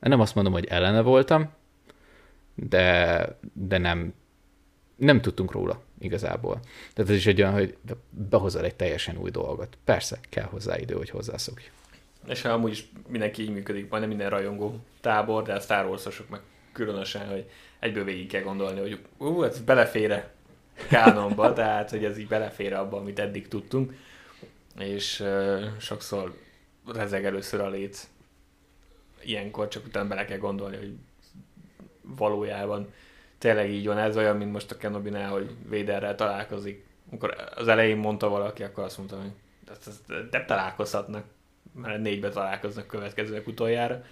Nem azt mondom, hogy ellene voltam, de, de nem, nem tudtunk róla igazából. Tehát ez is egy olyan, hogy behozol egy teljesen új dolgot. Persze, kell hozzá idő, hogy hozzászokj. És amúgy is mindenki így működik, majdnem minden rajongó tábor, de a Star wars meg különösen, hogy egyből végig kell gondolni, hogy ú, ez belefére kánonba, tehát hogy ez így belefér abba, amit eddig tudtunk, és uh, sokszor rezeg először a léc ilyenkor, csak utána bele kell gondolni, hogy valójában tényleg így van, ez olyan, mint most a Kenobinál, hogy Véderrel találkozik. Amikor az elején mondta valaki, akkor azt mondta, hogy nem találkozhatnak, mert négybe találkoznak következőek utoljára.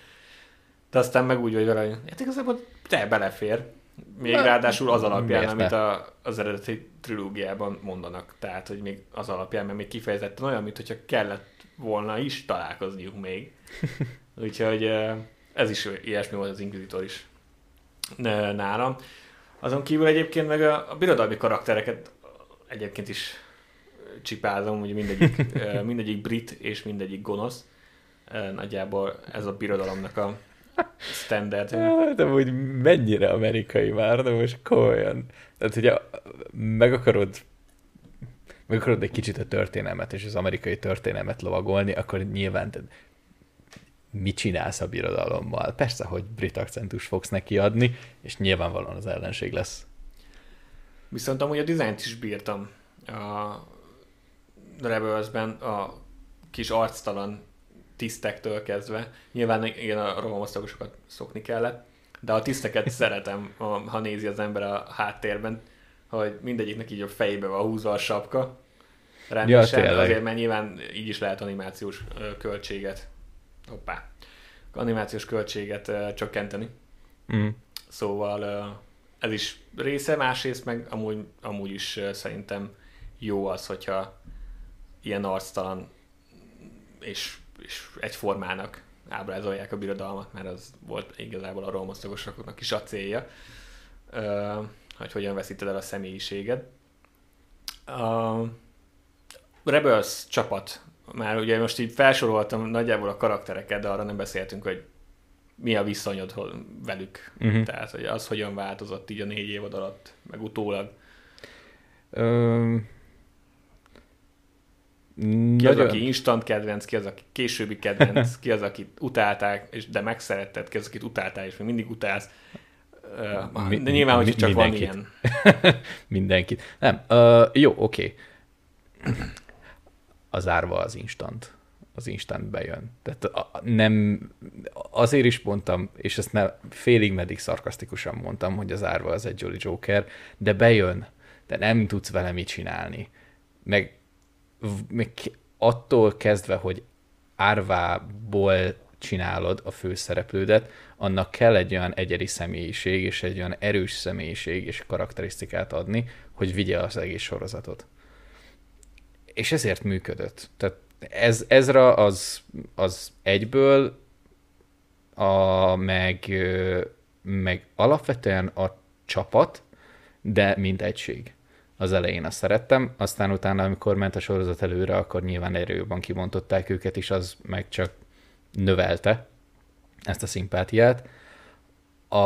De aztán meg úgy vagy vele, hogy hát igazából te belefér. Még Na, ráadásul az alapján, amit a, az eredeti trilógiában mondanak. Tehát, hogy még az alapján, mert még kifejezetten olyan, mint hogyha kellett volna is találkozniuk még. Úgyhogy ez is ilyesmi volt az Inquisitor is nálam. Azon kívül egyébként meg a, a birodalmi karaktereket egyébként is csipázom, hogy mindegyik, mindegyik brit és mindegyik gonosz. Nagyjából ez a birodalomnak a standard. De hogy mennyire amerikai már, de most komolyan. Tehát, hogyha meg akarod meg akarod egy kicsit a történelmet és az amerikai történelmet lovagolni, akkor nyilván te mit csinálsz a birodalommal? Persze, hogy brit akcentus fogsz neki adni, és nyilvánvalóan az ellenség lesz. Viszont amúgy a dizájnt is bírtam a Rebelsben, a kis arctalan tisztektől kezdve. Nyilván igen, a rohamosztagosokat szokni kellett, de a tiszteket szeretem, ha nézi az ember a háttérben, hogy mindegyiknek így a fejébe van húzva a sapka. Rendesen, ja, azért, mert nyilván így is lehet animációs költséget hoppá, animációs költséget csökkenteni. Mm. Szóval ez is része, másrészt meg amúgy, amúgy is szerintem jó az, hogyha ilyen arctalan és, és egyformának ábrázolják a birodalmat, mert az volt igazából a romosztagosoknak is a célja, hogy hogyan veszíted el a személyiséged. A Rebels csapat, már ugye most így felsoroltam nagyjából a karaktereket, de arra nem beszéltünk, hogy mi a viszonyod velük. Uh-huh. Tehát, hogy az hogyan változott így a négy évad alatt, meg utólag. Um, ki az, aki instant kedvenc, ki az, aki későbbi kedvenc, ki az, akit utálták, és de megszeretted, ki az, akit utáltál, és még mindig utálsz. Uh, de nyilván, hogy csak mindenkit. van ilyen. mindenkit. Nem, uh, jó, oké. Okay. Az árva az instant. Az instant bejön. Tehát a, nem, azért is mondtam, és ezt ne, félig meddig szarkasztikusan mondtam, hogy az árva az egy Jolly Joker, de bejön, de nem tudsz vele mit csinálni. Meg még attól kezdve, hogy árvából csinálod a főszereplődet, annak kell egy olyan egyedi személyiség, és egy olyan erős személyiség és karakterisztikát adni, hogy vigye az egész sorozatot. És ezért működött. Tehát ez, Ezra az, az egyből, a, meg, meg alapvetően a csapat, de mint egység az elején azt szerettem, aztán utána, amikor ment a sorozat előre, akkor nyilván erőben kibontották őket, és az meg csak növelte ezt a szimpátiát. A...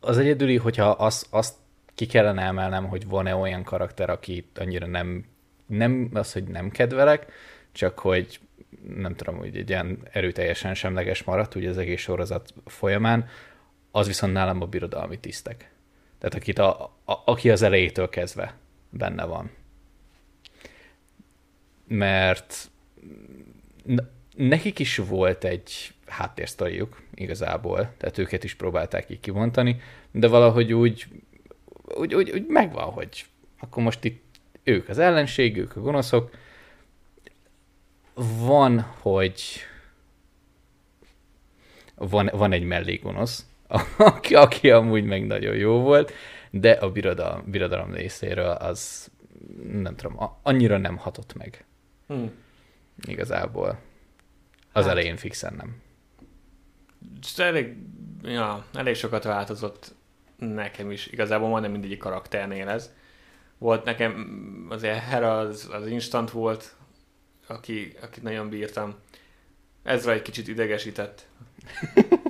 Az egyedüli, hogyha az, azt ki kellene emelnem, hogy van-e olyan karakter, aki annyira nem, nem az, hogy nem kedvelek, csak hogy nem tudom, hogy egy ilyen erőteljesen semleges maradt ugye az egész sorozat folyamán, az viszont nálam a birodalmi tisztek. Tehát akit a, a, aki az elejétől kezdve benne van. Mert nekik is volt egy háttérsztoriuk igazából, tehát őket is próbálták így kivontani, de valahogy úgy, úgy, úgy, úgy megvan, hogy akkor most itt ők az ellenség, ők a gonoszok. Van, hogy van, van egy mellégonosz, aki, aki amúgy meg nagyon jó volt, de a birodalom, birodalom részéről az nem tudom, annyira nem hatott meg. Hmm. Igazából. Az hát, elején fixen nem. Elég, ja, elég sokat változott nekem is. Igazából majdnem mindegyik karakternél ez. Volt nekem, azért Hera az, az instant volt, aki, akit nagyon bírtam. Ezra egy kicsit idegesített.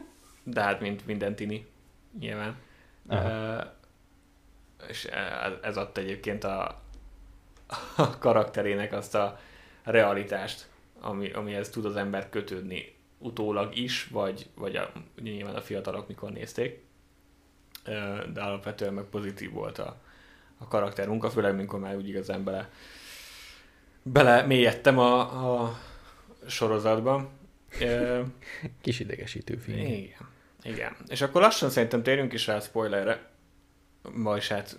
de hát mint minden tini, nyilván. Uh, és ez adta egyébként a, a karakterének azt a realitást, ami, amihez tud az ember kötődni utólag is, vagy, vagy a, nyilván a fiatalok mikor nézték. De alapvetően meg pozitív volt a, a karakter munka, főleg mikor már úgy igazán bele, bele mélyedtem a, a sorozatban. Kis idegesítő film. Igen. Igen. És akkor lassan szerintem térjünk is rá a spoilerre. Vagyis hát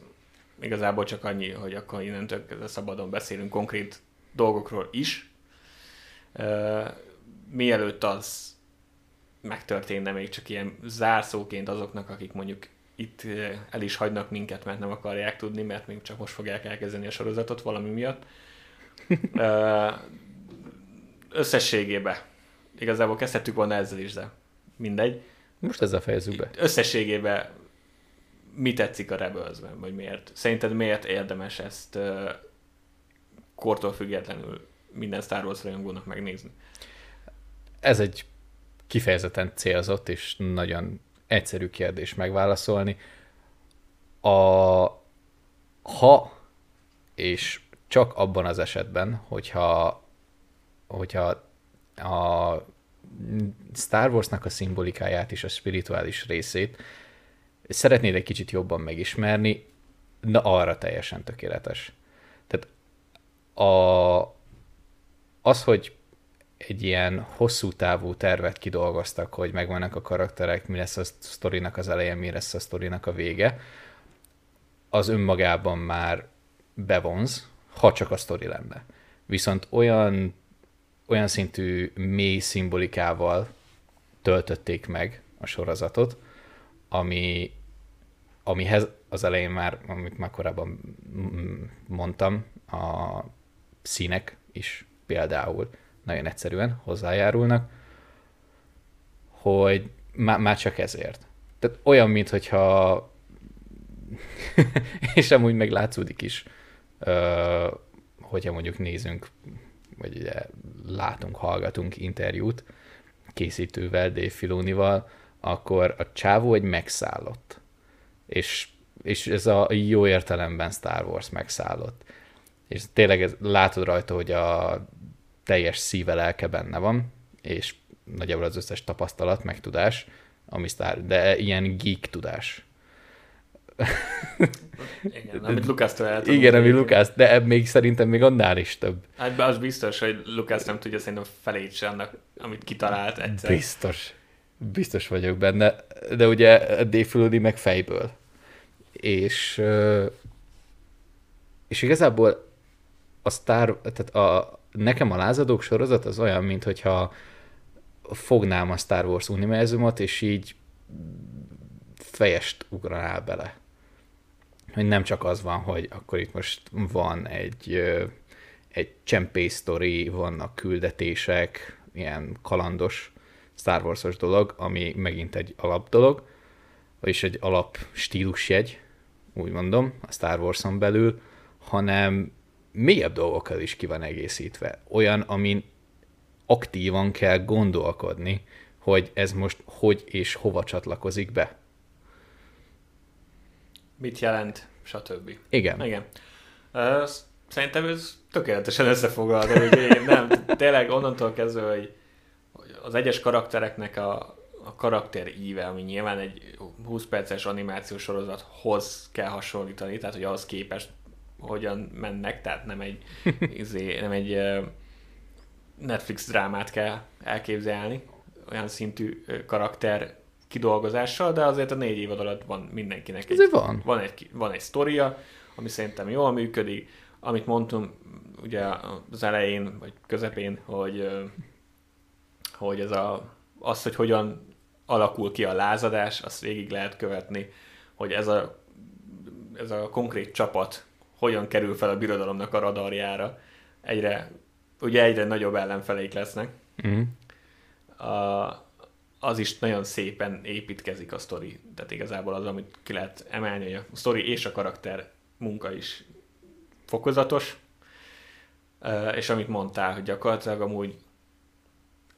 igazából csak annyi, hogy akkor innentől kezdve szabadon beszélünk konkrét dolgokról is. Uh, mielőtt az megtörténne még csak ilyen zárszóként azoknak, akik mondjuk itt el is hagynak minket, mert nem akarják tudni, mert még csak most fogják elkezdeni a sorozatot valami miatt. Ö, összességében. Igazából kezdhettük volna ezzel is, de mindegy. Most ezzel fejezzük be. Összességében mi tetszik a rebels vagy miért? Szerinted miért érdemes ezt uh, kortól függetlenül minden Star Wars rajongónak megnézni? Ez egy kifejezetten célzott és nagyon egyszerű kérdés megválaszolni. A, ha és csak abban az esetben, hogyha, hogyha a Star Warsnak a szimbolikáját és a spirituális részét szeretnéd egy kicsit jobban megismerni, na arra teljesen tökéletes. Tehát a, az, hogy egy ilyen hosszú távú tervet kidolgoztak, hogy megvannak a karakterek, mi lesz a sztorinak az eleje, mi lesz a sztorinak a vége, az önmagában már bevonz, ha csak a sztori lenne. Viszont olyan, olyan szintű mély szimbolikával töltötték meg a sorozatot, ami, amihez az elején már, amit már korábban mondtam, a színek is például nagyon egyszerűen hozzájárulnak, hogy má, már csak ezért. Tehát olyan, mintha és amúgy meg látszódik is, hogyha mondjuk nézünk, vagy ugye látunk, hallgatunk interjút készítővel, Dave Filonival, akkor a csávó egy megszállott. És, és ez a jó értelemben Star Wars megszállott. És tényleg ez, látod rajta, hogy a teljes szíve lelke benne van, és nagyjából az összes tapasztalat, meg tudás, ami Star, de ilyen geek tudás. Igen, amit Lukásztól el Igen, ami Lukász, de még szerintem még annál is több. Hát az biztos, hogy Lukász nem tudja szerintem felét se annak, amit kitalált egyszer. Biztos. Biztos vagyok benne, de ugye Filoni meg fejből. És, és igazából a Star, tehát a, nekem a lázadók sorozat az olyan, mint hogyha fognám a Star Wars univerzumot, és így fejest ugranál bele. Hogy nem csak az van, hogy akkor itt most van egy, egy csempész sztori, vannak küldetések, ilyen kalandos Star Wars-os dolog, ami megint egy alap dolog, vagyis egy alap stílusjegy, úgy mondom, a Star Wars-on belül, hanem mélyebb dolgokkal is ki van egészítve. Olyan, amin aktívan kell gondolkodni, hogy ez most hogy és hova csatlakozik be. Mit jelent, stb. Igen. Igen. Szerintem ez tökéletesen összefoglalta, hogy én nem, tényleg onnantól kezdve, hogy az egyes karaktereknek a, a karakter íve, ami nyilván egy 20 perces animációs sorozathoz kell hasonlítani, tehát hogy ahhoz képest hogyan mennek, tehát nem egy, izé, nem egy Netflix drámát kell elképzelni, olyan szintű karakter kidolgozással, de azért a négy évad alatt van mindenkinek egy, van. Van, egy, van egy sztoria, ami szerintem jól működik, amit mondtam ugye az elején, vagy közepén, hogy, hogy ez a, az, hogy hogyan alakul ki a lázadás, azt végig lehet követni, hogy ez a, ez a konkrét csapat hogyan kerül fel a birodalomnak a radarjára. Egyre, ugye egyre nagyobb ellenfeleik lesznek. Mm. A, az is nagyon szépen építkezik a sztori. Tehát igazából az, amit ki lehet emelni, hogy a sztori és a karakter munka is fokozatos. És amit mondtál, hogy gyakorlatilag amúgy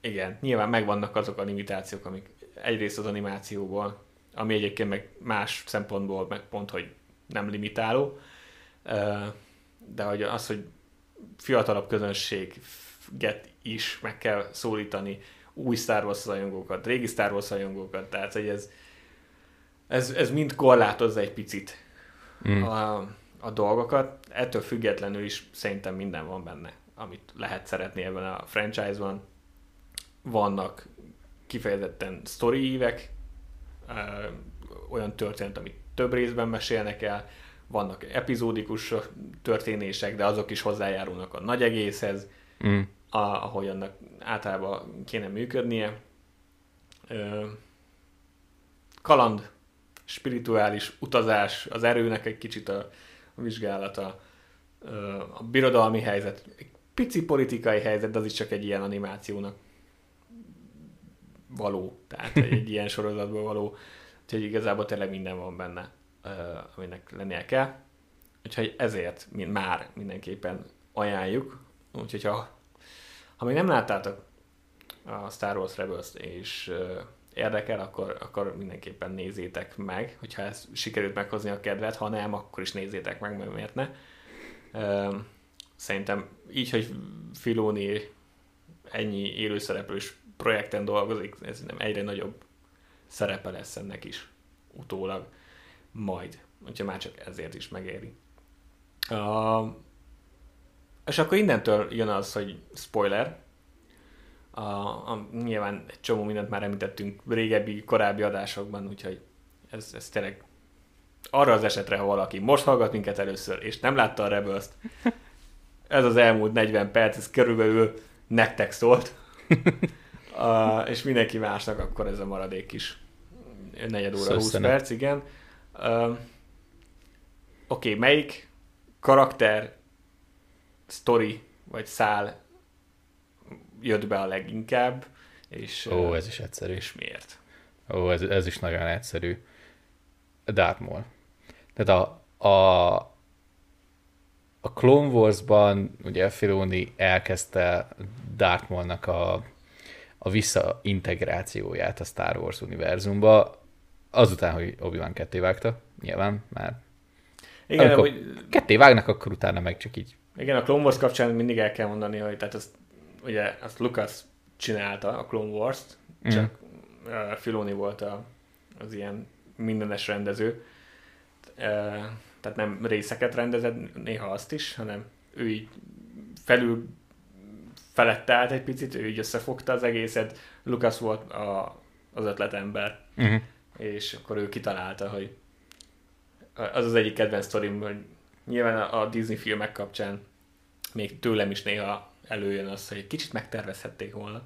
igen, nyilván megvannak azok a limitációk, amik egyrészt az animációból, ami egyébként meg más szempontból meg pont, hogy nem limitáló, de hogy az, hogy fiatalabb közönséget is meg kell szólítani, új Star Wars rajongókat, régi Star Wars rajongókat, tehát hogy ez, ez, ez mind korlátozza egy picit mm. a, a dolgokat. Ettől függetlenül is szerintem minden van benne, amit lehet szeretni ebben a franchise-ban. Vannak kifejezetten story ívek, olyan történet, amit több részben mesélnek el, vannak epizódikus történések, de azok is hozzájárulnak a nagy egészhez, mm. Ahogy annak általában kéne működnie. Kaland, spirituális utazás, az erőnek egy kicsit a vizsgálata, a birodalmi helyzet, egy pici politikai helyzet, de az is csak egy ilyen animációnak való, tehát egy ilyen sorozatból való, úgyhogy igazából tényleg minden van benne, aminek lennie kell. Úgyhogy ezért mind, már mindenképpen ajánljuk. Úgyhogy ha, ha még nem láttátok a Star Wars rebels és érdekel, akkor, akkor mindenképpen nézzétek meg, hogyha ez sikerült meghozni a kedvet, ha nem, akkor is nézzétek meg, mert miért ne. Szerintem így, hogy Filoni ennyi élőszereplős projekten dolgozik, ez nem egyre nagyobb szerepe lesz ennek is utólag majd. Úgyhogy már csak ezért is megéri. Uh, és akkor innentől jön az, hogy spoiler. A, a, nyilván egy csomó mindent már említettünk régebbi, korábbi adásokban, úgyhogy ez, ez tényleg arra az esetre, ha valaki most hallgat minket először, és nem látta a rebels ez az elmúlt 40 perc, ez körülbelül nektek szólt, uh, és mindenki másnak akkor ez a maradék is negyed óra, 20 perc, igen. Uh, Oké, okay, melyik karakter, story vagy szál jött be a leginkább, és, Ó, ez is egyszerű. És miért? Ó, ez, ez is nagyon egyszerű. Darth Maul. Tehát a, a, a Clone Wars-ban ugye Filoni elkezdte Darth Maul-nak a, a visszaintegrációját a Star Wars univerzumba, azután, hogy Obi-Wan ketté vágta, nyilván már. Igen, Amikor hogy... ketté vágnak, akkor utána meg csak így. Igen, a Clone Wars kapcsán mindig el kell mondani, hogy tehát azt, ugye azt Lucas csinálta, a Clone Wars-t, mm. csak uh, Filoni volt a, az ilyen mindenes rendező. Uh, tehát nem részeket rendezett, néha azt is, hanem ő így felül felette állt egy picit, ő így összefogta az egészet, Lucas volt a, az ötletember. Uh-huh és akkor ő kitalálta, hogy az az egyik kedvenc sztorim, hogy nyilván a Disney filmek kapcsán még tőlem is néha előjön az, hogy kicsit megtervezhették volna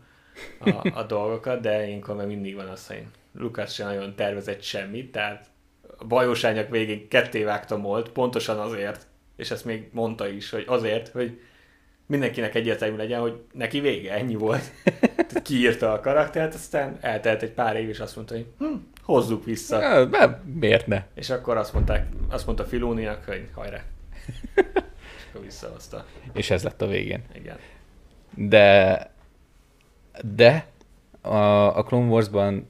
a, a dolgokat, de ilyenkor meg mindig van az, hogy Lukasz sem nagyon tervezett semmit, tehát a bajosányok végén ketté vágtam volt, pontosan azért, és ezt még mondta is, hogy azért, hogy mindenkinek egyértelmű legyen, hogy neki vége, ennyi volt. Tehát kiírta a karaktert, aztán eltelt egy pár év, és azt mondta, hogy hm, hozzuk vissza. Ja, nem, miért ne? És akkor azt, mondták, azt mondta Filóniak, hogy hajrá. és akkor visszahozta. És ez lett a végén. Igen. De, de a, a Clone Wars-ban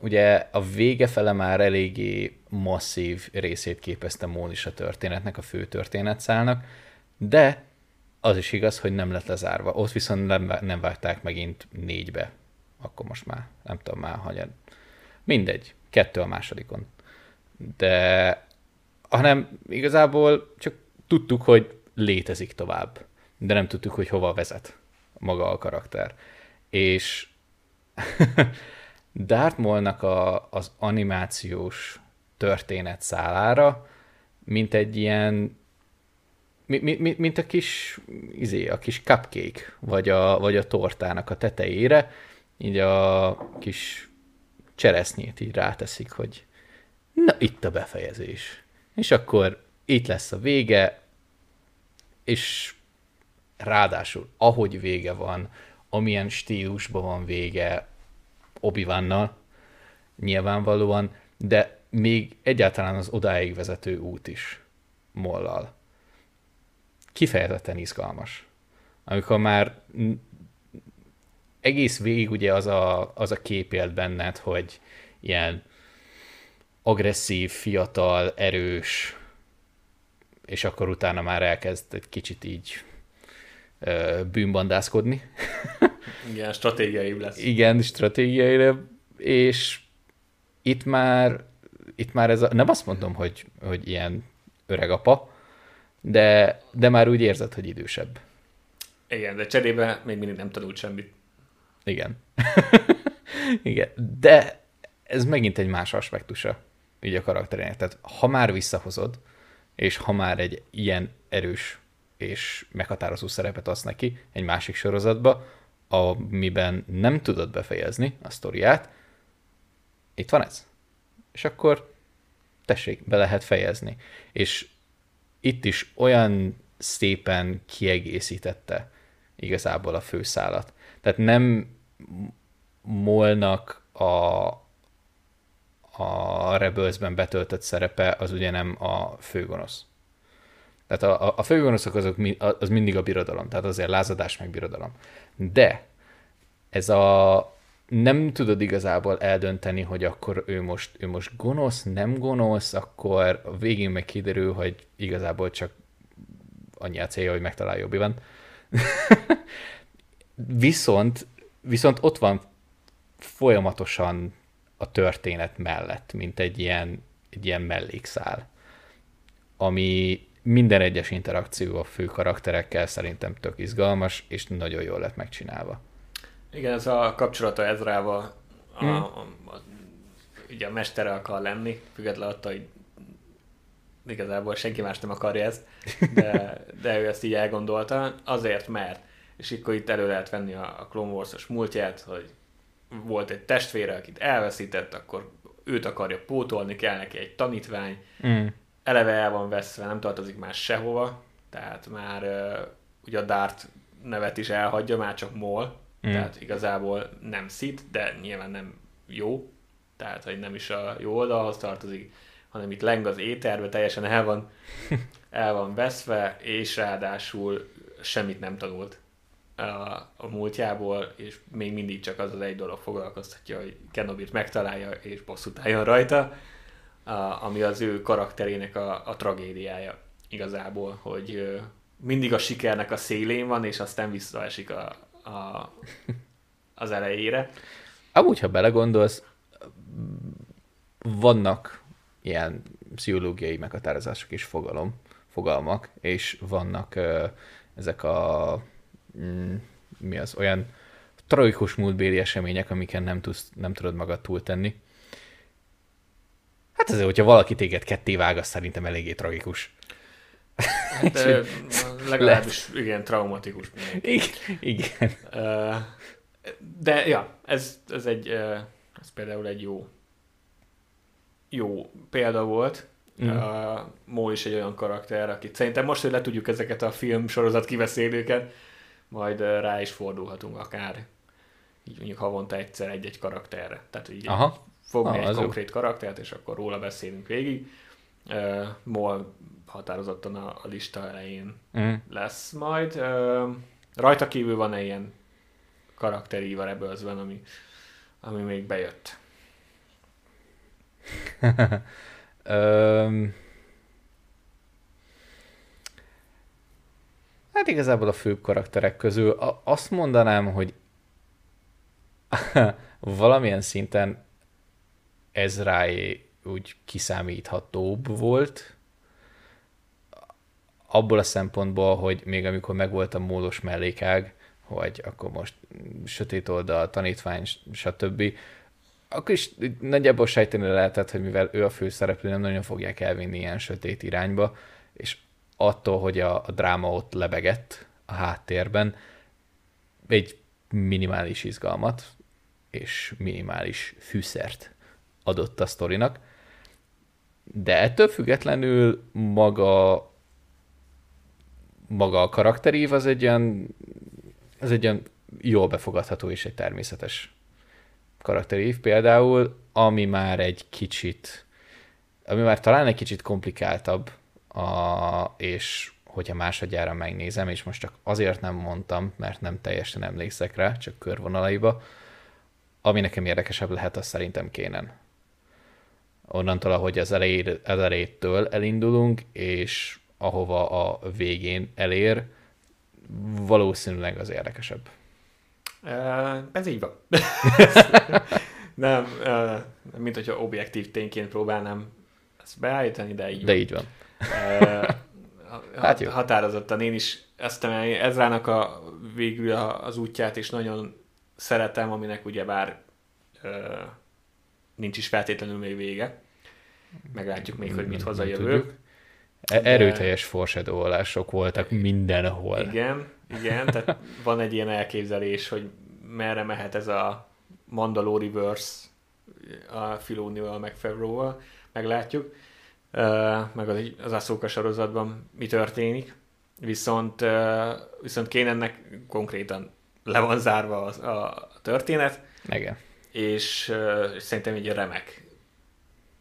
ugye a vége fele már eléggé masszív részét képezte Món is a történetnek, a fő történetszálnak, de az is igaz, hogy nem lett lezárva. Ott viszont nem, nem vágták megint négybe. Akkor most már, nem tudom már, hogy mindegy, kettő a másodikon. De hanem igazából csak tudtuk, hogy létezik tovább, de nem tudtuk, hogy hova vezet maga a karakter. És Darth Maul-nak a, az animációs történet szálára, mint egy ilyen mint, mint, mint a kis, izé, a kis cupcake, vagy a, vagy a tortának a tetejére, így a kis cseresznyét így ráteszik, hogy na, itt a befejezés. És akkor itt lesz a vége, és ráadásul, ahogy vége van, amilyen stílusban van vége obi nyilvánvalóan, de még egyáltalán az odáig vezető út is mollal kifejezetten izgalmas. Amikor már egész végig ugye az a, az a kép élt benned, hogy ilyen agresszív, fiatal, erős, és akkor utána már elkezd egy kicsit így ö, bűnbandászkodni. Igen, stratégiai lesz. Igen, stratégiai, és itt már, itt már ez a, nem azt mondom, hogy, hogy ilyen öreg apa, de, de már úgy érzed, hogy idősebb. Igen, de cserébe még mindig nem tanult semmit. Igen. Igen, de ez megint egy más aspektusa így a karakterének. Tehát ha már visszahozod, és ha már egy ilyen erős és meghatározó szerepet adsz neki egy másik sorozatba, amiben nem tudod befejezni a sztoriát, itt van ez. És akkor tessék, be lehet fejezni. És itt is olyan szépen kiegészítette igazából a főszálat. Tehát nem molnak a, a Rebelsben betöltött szerepe az ugye nem a főgonosz. Tehát a, a főgonoszok azok az mindig a birodalom, tehát azért lázadás meg birodalom. De ez a nem tudod igazából eldönteni, hogy akkor ő most, ő most gonosz, nem gonosz, akkor a végén meg kiderül, hogy igazából csak annyi a célja, hogy megtalálja obi viszont, viszont ott van folyamatosan a történet mellett, mint egy ilyen, egy ilyen mellékszál, ami minden egyes interakció a fő karakterekkel szerintem tök izgalmas, és nagyon jól lett megcsinálva. Igen, ez a kapcsolata Ezrával a, hmm. a, a, ugye a mestere akar lenni, függetlenül attól, hogy igazából senki más nem akarja ezt, de, de ő ezt így elgondolta, azért mert, és akkor itt elő lehet venni a, a Clone Wars-os múltját, hogy volt egy testvére, akit elveszített, akkor őt akarja pótolni, kell neki egy tanítvány, mm. eleve el van veszve, nem tartozik már sehova, tehát már uh, ugye a Dart nevet is elhagyja, már csak Mol, mm. tehát igazából nem szit, de nyilván nem jó, tehát hogy nem is a jó oldalhoz tartozik, hanem itt leng az éterbe, teljesen el van, el van veszve, és ráadásul semmit nem tanult a, a múltjából, és még mindig csak az az egy dolog foglalkoztatja, hogy Kenobit megtalálja és bosszút álljon rajta, a, ami az ő karakterének a, a tragédiája igazából, hogy mindig a sikernek a szélén van, és aztán visszaesik a, a, az elejére. Amúgy, ha belegondolsz, vannak ilyen pszichológiai meghatározások is fogalom, fogalmak, és vannak ö, ezek a mm, mi az, olyan tragikus múltbéli események, amiken nem, tudsz, nem tudod magad túltenni. Hát azért, hogyha valaki téged ketté vág, az szerintem eléggé tragikus. Hát, legalábbis Lehet. igen, traumatikus. Igen. igen. De ja, ez, ez, egy, ez például egy jó jó példa volt. Mm. Uh, Mo is egy olyan karakter, akit szerintem most, hogy le tudjuk ezeket a film sorozat kiveszélőket, majd rá is fordulhatunk akár így mondjuk havonta egyszer egy-egy karakterre. Tehát így Aha. fogni ah, egy konkrét jó. karaktert, és akkor róla beszélünk végig. Uh, Mo határozottan a, a lista elején mm. lesz majd. Uh, rajta kívül van-e ilyen karakterív a Rebelsben, ami, ami még bejött? um, hát igazából a főbb karakterek közül azt mondanám, hogy valamilyen szinten Ezráé úgy kiszámíthatóbb volt, abból a szempontból, hogy még amikor megvolt a módos mellékág, hogy akkor most sötét oldal, tanítvány, stb. akkor is nagyjából sejteni lehetett, hogy mivel ő a főszereplő, nem nagyon fogják elvinni ilyen sötét irányba, és attól, hogy a, a dráma ott lebegett a háttérben, egy minimális izgalmat és minimális fűszert adott a sztorinak, de ettől függetlenül maga maga a karakterív az egy olyan, az egy olyan jól befogadható és egy természetes karakterív például, ami már egy kicsit, ami már talán egy kicsit komplikáltabb, a, és hogyha másodjára megnézem, és most csak azért nem mondtam, mert nem teljesen emlékszek rá, csak körvonalaiba, ami nekem érdekesebb lehet, az szerintem kénen. Onnantól, ahogy az, elejé, az elejétől elindulunk, és ahova a végén elér, valószínűleg az érdekesebb. Ez így van. nem, mint hogyha objektív tényként próbálnám ezt beállítani, de így De van. így van. Hát jó. Határozottan én is ezt. Ezrának a végül az útját is nagyon szeretem, aminek ugyebár uh, nincs is feltétlenül még vége. Meglátjuk még, hogy mit hoz a jövő. E- erőteljes foreshadowolások voltak mindenhol. Igen, igen, tehát van egy ilyen elképzelés, hogy merre mehet ez a Mandaloriverse a Filónival, meg Favreau-val, meglátjuk. meg az, Ahsoka sorozatban mi történik. Viszont, viszont ennek konkrétan le van zárva a, a történet. Igen. És, és szerintem egy remek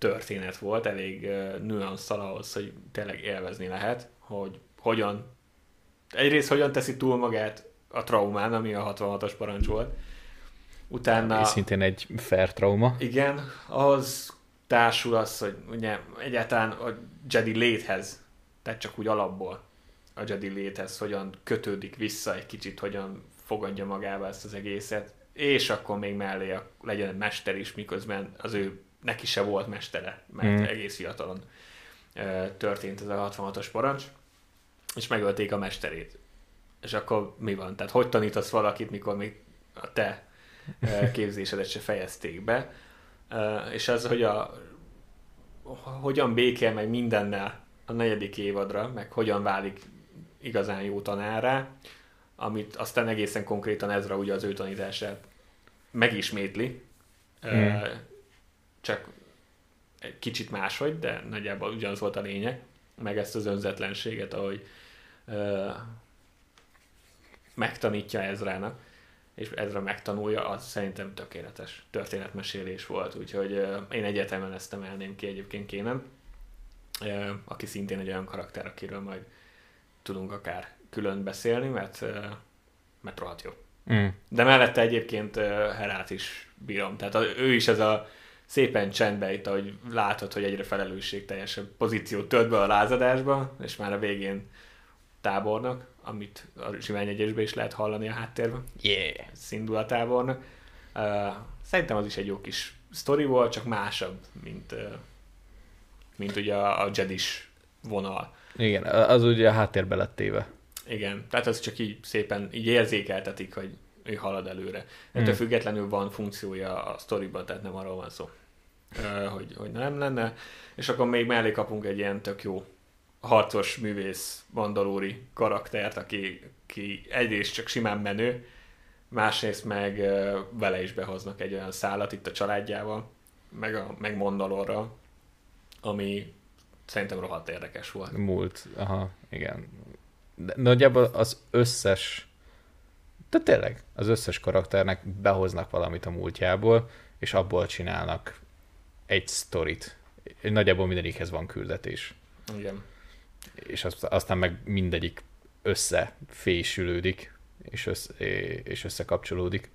történet volt, elég nüanszal ahhoz, hogy tényleg élvezni lehet, hogy hogyan, egyrészt hogyan teszi túl magát a traumán, ami a 66-as parancs volt. Utána... És szintén egy fair trauma. Igen, ahhoz társul az, hogy ugye egyáltalán a Jedi léthez, tehát csak úgy alapból a Jedi léthez hogyan kötődik vissza egy kicsit, hogyan fogadja magába ezt az egészet, és akkor még mellé a, legyen egy mester is, miközben az ő neki se volt mestere, mert mm. egész fiatalon történt ez a 66-os parancs, és megölték a mesterét. És akkor mi van? Tehát hogy tanítasz valakit, mikor még a te képzésedet se fejezték be? És az, hogy a hogyan békél meg mindennel a negyedik évadra, meg hogyan válik igazán jó tanárá, amit aztán egészen konkrétan Ezra ugye az ő tanítását megismétli, mm. Csak egy kicsit máshogy, de nagyjából ugyanaz volt a lényeg, meg ezt az önzetlenséget, ahogy megtanítja Ezrának, és Ezra megtanulja, az szerintem tökéletes történetmesélés volt, úgyhogy én egyetemen ezt emelném ki egyébként kénem, aki szintén egy olyan karakter, akiről majd tudunk akár külön beszélni, mert, mert rohadt jó. Mm. De mellette egyébként Herát is bírom. Tehát ő is ez a szépen csendbe itt, ahogy látod, hogy egyre felelősségteljesebb pozíciót tölt be a lázadásba, és már a végén tábornak, amit a Zsivány egyesben is lehet hallani a háttérben. Yeah! Szindul a tábornak. Uh, szerintem az is egy jó kis sztori volt, csak másabb, mint, uh, mint ugye a, a Jedis vonal. Igen, az ugye a háttérbe lett téve. Igen, tehát az csak így szépen így érzékeltetik, hogy ő halad előre. Ettől hmm. függetlenül van funkciója a sztoriban, tehát nem arról van szó, hogy, hogy nem lenne. És akkor még mellé kapunk egy ilyen tök jó harcos művész mandalóri karaktert, aki, aki egyrészt csak simán menő, másrészt meg vele is behoznak egy olyan szállat itt a családjával, meg, a, meg Mandalorra, ami szerintem rohadt érdekes volt. Múlt, aha, igen. De nagyjából az összes, de tényleg, az összes karakternek behoznak valamit a múltjából, és abból csinálnak egy sztorit. Nagyjából mindegyikhez van küldetés. Igen. És aztán meg mindegyik összefésülődik, és, össze, és összekapcsolódik.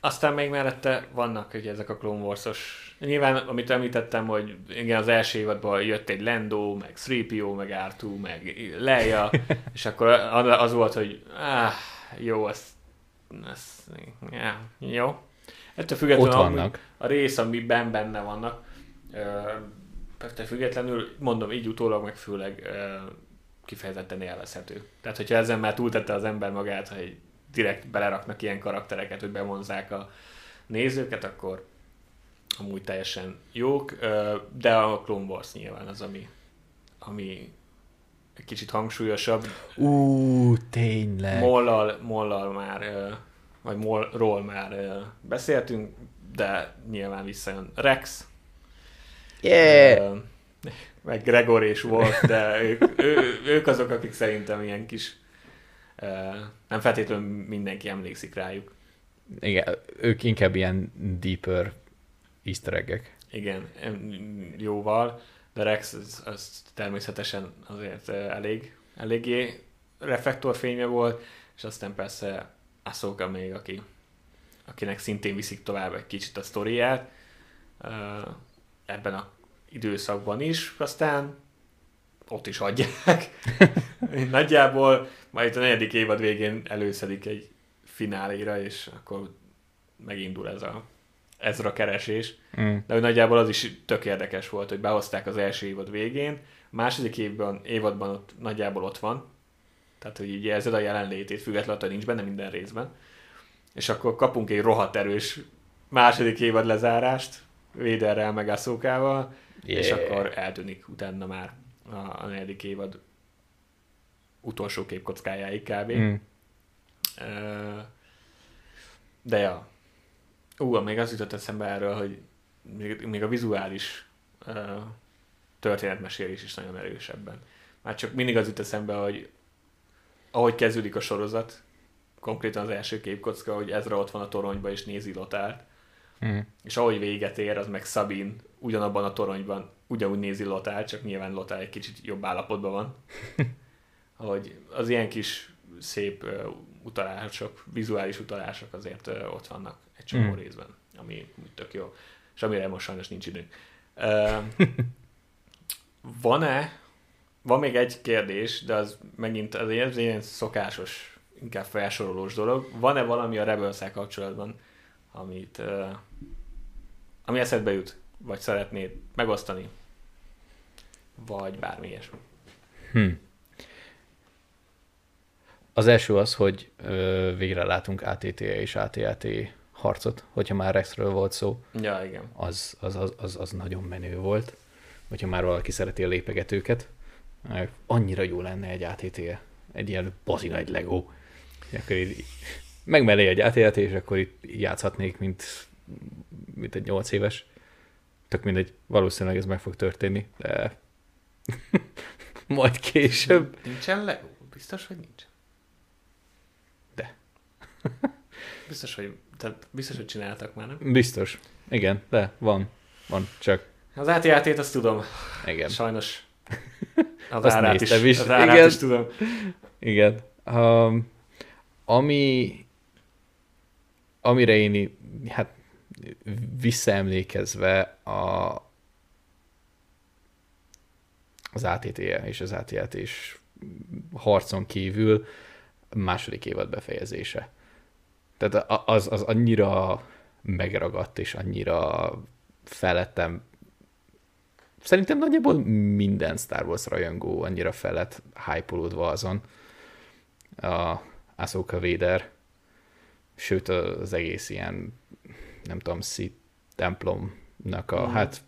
Aztán még mellette vannak ugye ezek a Clone Wars-os Nyilván, amit említettem, hogy igen, az első évadban jött egy Lando, meg 3PO, meg R2, meg Leia, és akkor az volt, hogy áh, jó, ez, ez yeah, jó. Ettől függetlenül Ott vannak. a rész, amiben benne vannak, ettől függetlenül, mondom, így utólag, meg főleg kifejezetten élvezhető. Tehát, hogyha ezen már túltette az ember magát, hogy direkt beleraknak ilyen karaktereket, hogy bevonzák a nézőket, akkor amúgy teljesen jók, de a Clone Wars nyilván az, ami, ami egy kicsit hangsúlyosabb. Ú, tényleg. Mollal, mollal már, vagy mollról már beszéltünk, de nyilván visszajön Rex. Yeah! Meg Gregor és Wolf, de ők, ő, ők azok, akik szerintem ilyen kis nem feltétlenül mindenki emlékszik rájuk. Igen, ők inkább ilyen deeper easter egg Igen, jóval, de Rex az, az természetesen azért elég, eléggé reflektorfénye volt, és aztán persze Ahsoka még, aki, akinek szintén viszik tovább egy kicsit a sztoriát ebben a időszakban is, aztán ott is adják. Nagyjából majd a negyedik évad végén előszedik egy fináléra, és akkor megindul ez a ezra keresés, mm. de nagyjából az is tök érdekes volt, hogy behozták az első évad végén, a második évben, évadban ott nagyjából ott van, tehát hogy így érzed a jelenlétét, függetlenül, hogy nincs benne minden részben, és akkor kapunk egy rohadt erős második évad lezárást, Véderrel meg Asszókával, yeah. és akkor eltűnik utána már a, a negyedik évad utolsó képkockájáig kb. Mm. De ja, Ú, még az jutott eszembe erről, hogy még, még a vizuális uh, történetmesélés is nagyon erősebben. Már csak mindig az jut eszembe, hogy ahogy kezdődik a sorozat, konkrétan az első képkocka, hogy Ezra ott van a toronyban és nézi Lotárt, Mm. és ahogy véget ér, az meg Szabin ugyanabban a toronyban ugyanúgy nézi Lotár, csak nyilván Lotár egy kicsit jobb állapotban van. Ahogy az ilyen kis szép uh, utalások, vizuális utalások azért uh, ott vannak egy csomó mm. részben, ami úgy tök jó. És amire most sajnos nincs időnk. Uh, van-e, van még egy kérdés, de az megint az ilyen, az ilyen szokásos, inkább felsorolós dolog. Van-e valami a rebels kapcsolatban, amit, uh, ami eszedbe jut, vagy szeretnéd megosztani, vagy bármi ilyesmi. Hm. Az első az, hogy ö, végre látunk ATT és ATAT harcot, hogyha már Rexről volt szó, Ja, igen. az, az, az, az, az nagyon menő volt. Hogyha már valaki szereti a lépegetőket, annyira jó lenne egy ATT, egy ilyen bazi nagy Lego. Akkor így megmelé egy ATT, és akkor itt játszhatnék, mint, mint egy 8 éves. Tök mindegy, valószínűleg ez meg fog történni, de majd később. Nincsen Lego? Biztos, hogy nincs. De. Biztos, hogy, tehát biztos, hogy csináltak már, nem? Biztos. Igen, de van. Van, csak Az átjátét azt tudom. igen. Sajnos. Az Azt árát is, is. Az árát Igen. is tudom. Igen. Um, ami amire én hát visszaemlékezve a az ATT és az ATT és harcon kívül második évad befejezése. Tehát az, az annyira megragadt, és annyira felettem szerintem nagyjából minden Star Wars rajongó annyira felett hype azon a Ahsoka Vader, sőt az egész ilyen, nem tudom, Sith templomnak a, Mhm. hát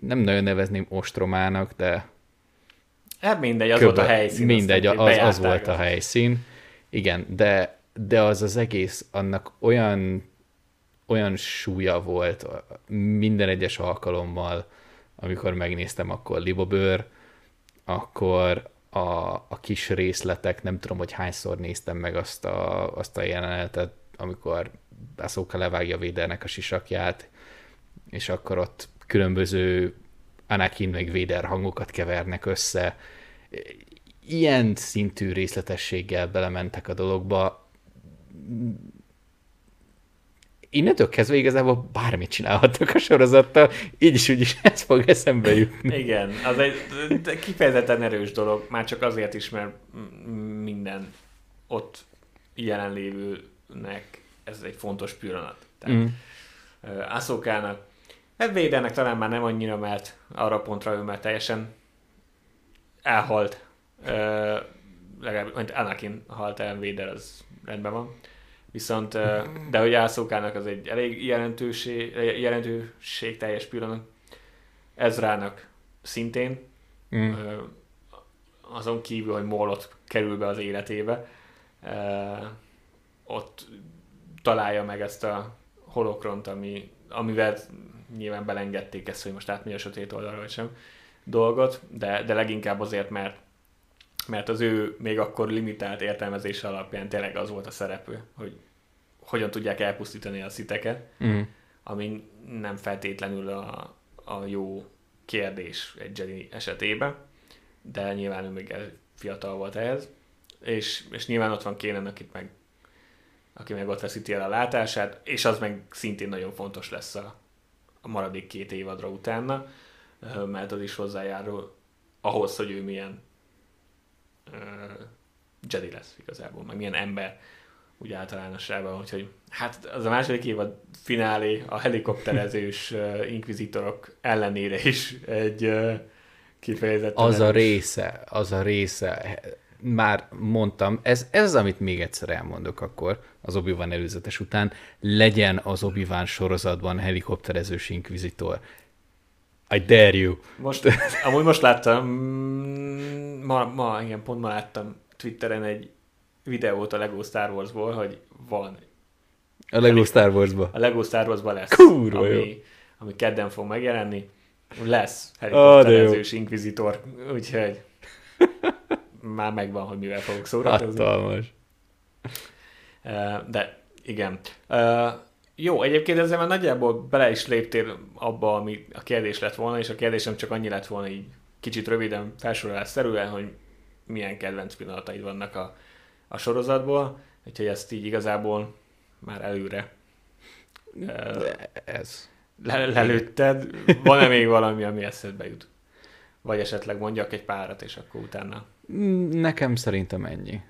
nem nagyon nevezném ostromának, de Hát mindegy, az volt a helyszín. Mindegy, az, az bejárták volt a helyszín. Igen, de, de az az egész, annak olyan, olyan súlya volt minden egyes alkalommal, amikor megnéztem, akkor libobőr, akkor a, a kis részletek, nem tudom, hogy hányszor néztem meg azt a, azt a jelenetet, amikor Ahsoka levágja Védernek a sisakját, és akkor ott különböző Anakin meg Vader hangokat kevernek össze. Ilyen szintű részletességgel belementek a dologba. Innentől kezdve igazából bármit csinálhattak a sorozattal, így is úgy is ez fog eszembe jutni. Igen, az egy kifejezetten erős dolog, már csak azért is, mert minden ott jelenlévőnek ez egy fontos pillanat. Tehát Mm. Aszókának, hát Védernek talán már nem annyira, mert arra pontra ő már teljesen elhalt. Ö, legalább, mint Anakin halt el, Véder az rendben van. Viszont, de hogy Ászókának az egy elég jelentőség, jelentőség teljes pillanat. Ezrának szintén, Mm. Azon kívül, hogy Maul ott kerül be az életébe, ott találja meg ezt a holokront, ami, amivel nyilván belengedték ezt, hogy most átmegy a sötét oldalra, vagy sem dolgot, de, de leginkább azért, mert mert az ő még akkor limitált értelmezése alapján tényleg az volt a szereplő, hogy hogyan tudják elpusztítani a sziteket, Mm. ami nem feltétlenül a, a jó kérdés egy Jedi esetében, de nyilván ő még el- fiatal volt ehhez, és, és nyilván ott van Kénen, akit meg, aki meg ott veszíti el a látását, és az meg szintén nagyon fontos lesz a, a maradék két évadra utána, mert az is hozzájárul ahhoz, hogy ő milyen ö, Jedi lesz igazából, meg milyen ember úgy általánosságban, úgyhogy hát az a második évad finálé a helikopterezős uh, inkvizitorok ellenére is egy uh, kifejezetten Az a része, az a része, már mondtam, ez, ez az, amit még egyszer elmondok akkor, az obi előzetes után, legyen az obi sorozatban helikopterezős inkvizitor. I dare you. Most, amúgy most láttam, mm, ma, ma, igen, pont ma láttam Twitteren egy videót a Lego Star Warsból, hogy van. A Lego Star Wars-ba. A Lego Star Warsban lesz. Kurva jó. ami, ami kedden fog megjelenni. Lesz Harry Ó, de Potter jó. ezős inkvizitor, úgyhogy már megvan, hogy mivel fogok szórakozni. Hatalmas. De igen. Jó, egyébként ezzel már nagyjából bele is léptél abba, ami a kérdés lett volna, és a kérdésem csak annyi lett volna így kicsit röviden felsorolás szerűen, hogy milyen kedvenc pillanataid vannak a, a sorozatból, úgyhogy ezt így igazából már előre De ez. le, lelőtted. Van-e még valami, ami eszedbe jut? Vagy esetleg mondjak egy párat, és akkor utána... Mm, Nekem szerintem ennyi.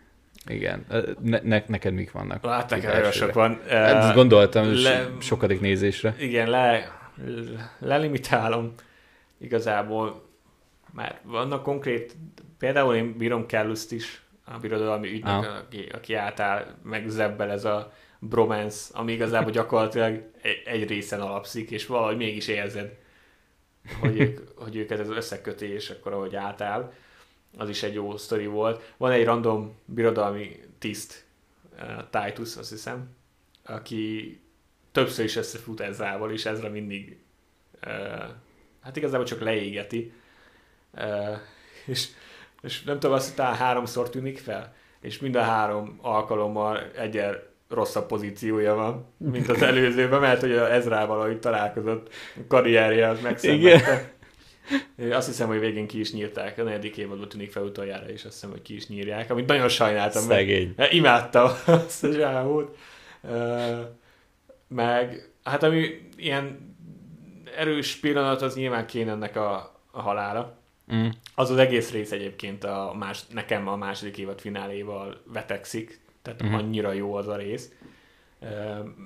Igen. Ne, ne, neked mik vannak? Látták, Így nagyon sok van. Hát ezt gondoltam, le- le... sokadik nézésre. Igen, le, lelimitálom igazából. Már vannak konkrét, például én bírom Kelluszt is, a birodalmi ügynök, Ah. aki, aki átáll, meg Zebbel ez a bromance, ami igazából gyakorlatilag egy, egy részen alapszik, és valahogy mégis érzed, hogy ők, hogy ők ez az összekötés, akkor ahogy átáll. Az is egy jó sztori volt. Van egy random birodalmi tiszt, uh, Titus, azt hiszem, aki többször is összefut Ezrával, és Ezra mindig uh, hát igazából csak leégeti. Uh, és, és nem tudom, azt talán háromszor tűnik fel, és mind a három alkalommal egyen rosszabb pozíciója van, mint az előzőben, mert hogy a Ezrával, ahogy találkozott, karrierje az megszenvedte. Én Azt hiszem, hogy végén ki is nyírták. A negyedik évadban tűnik fel utoljára, és azt hiszem, hogy ki is nyírják, amit nagyon sajnáltam. Szegény. mert Imádtam azt a zsámót. Meg, hát ami ilyen erős pillanat, az nyilván kéne ennek a, a halála. Mm. Az az egész rész egyébként a más, nekem a második évad fináléval vetekszik, tehát uh-huh. annyira jó az a rész.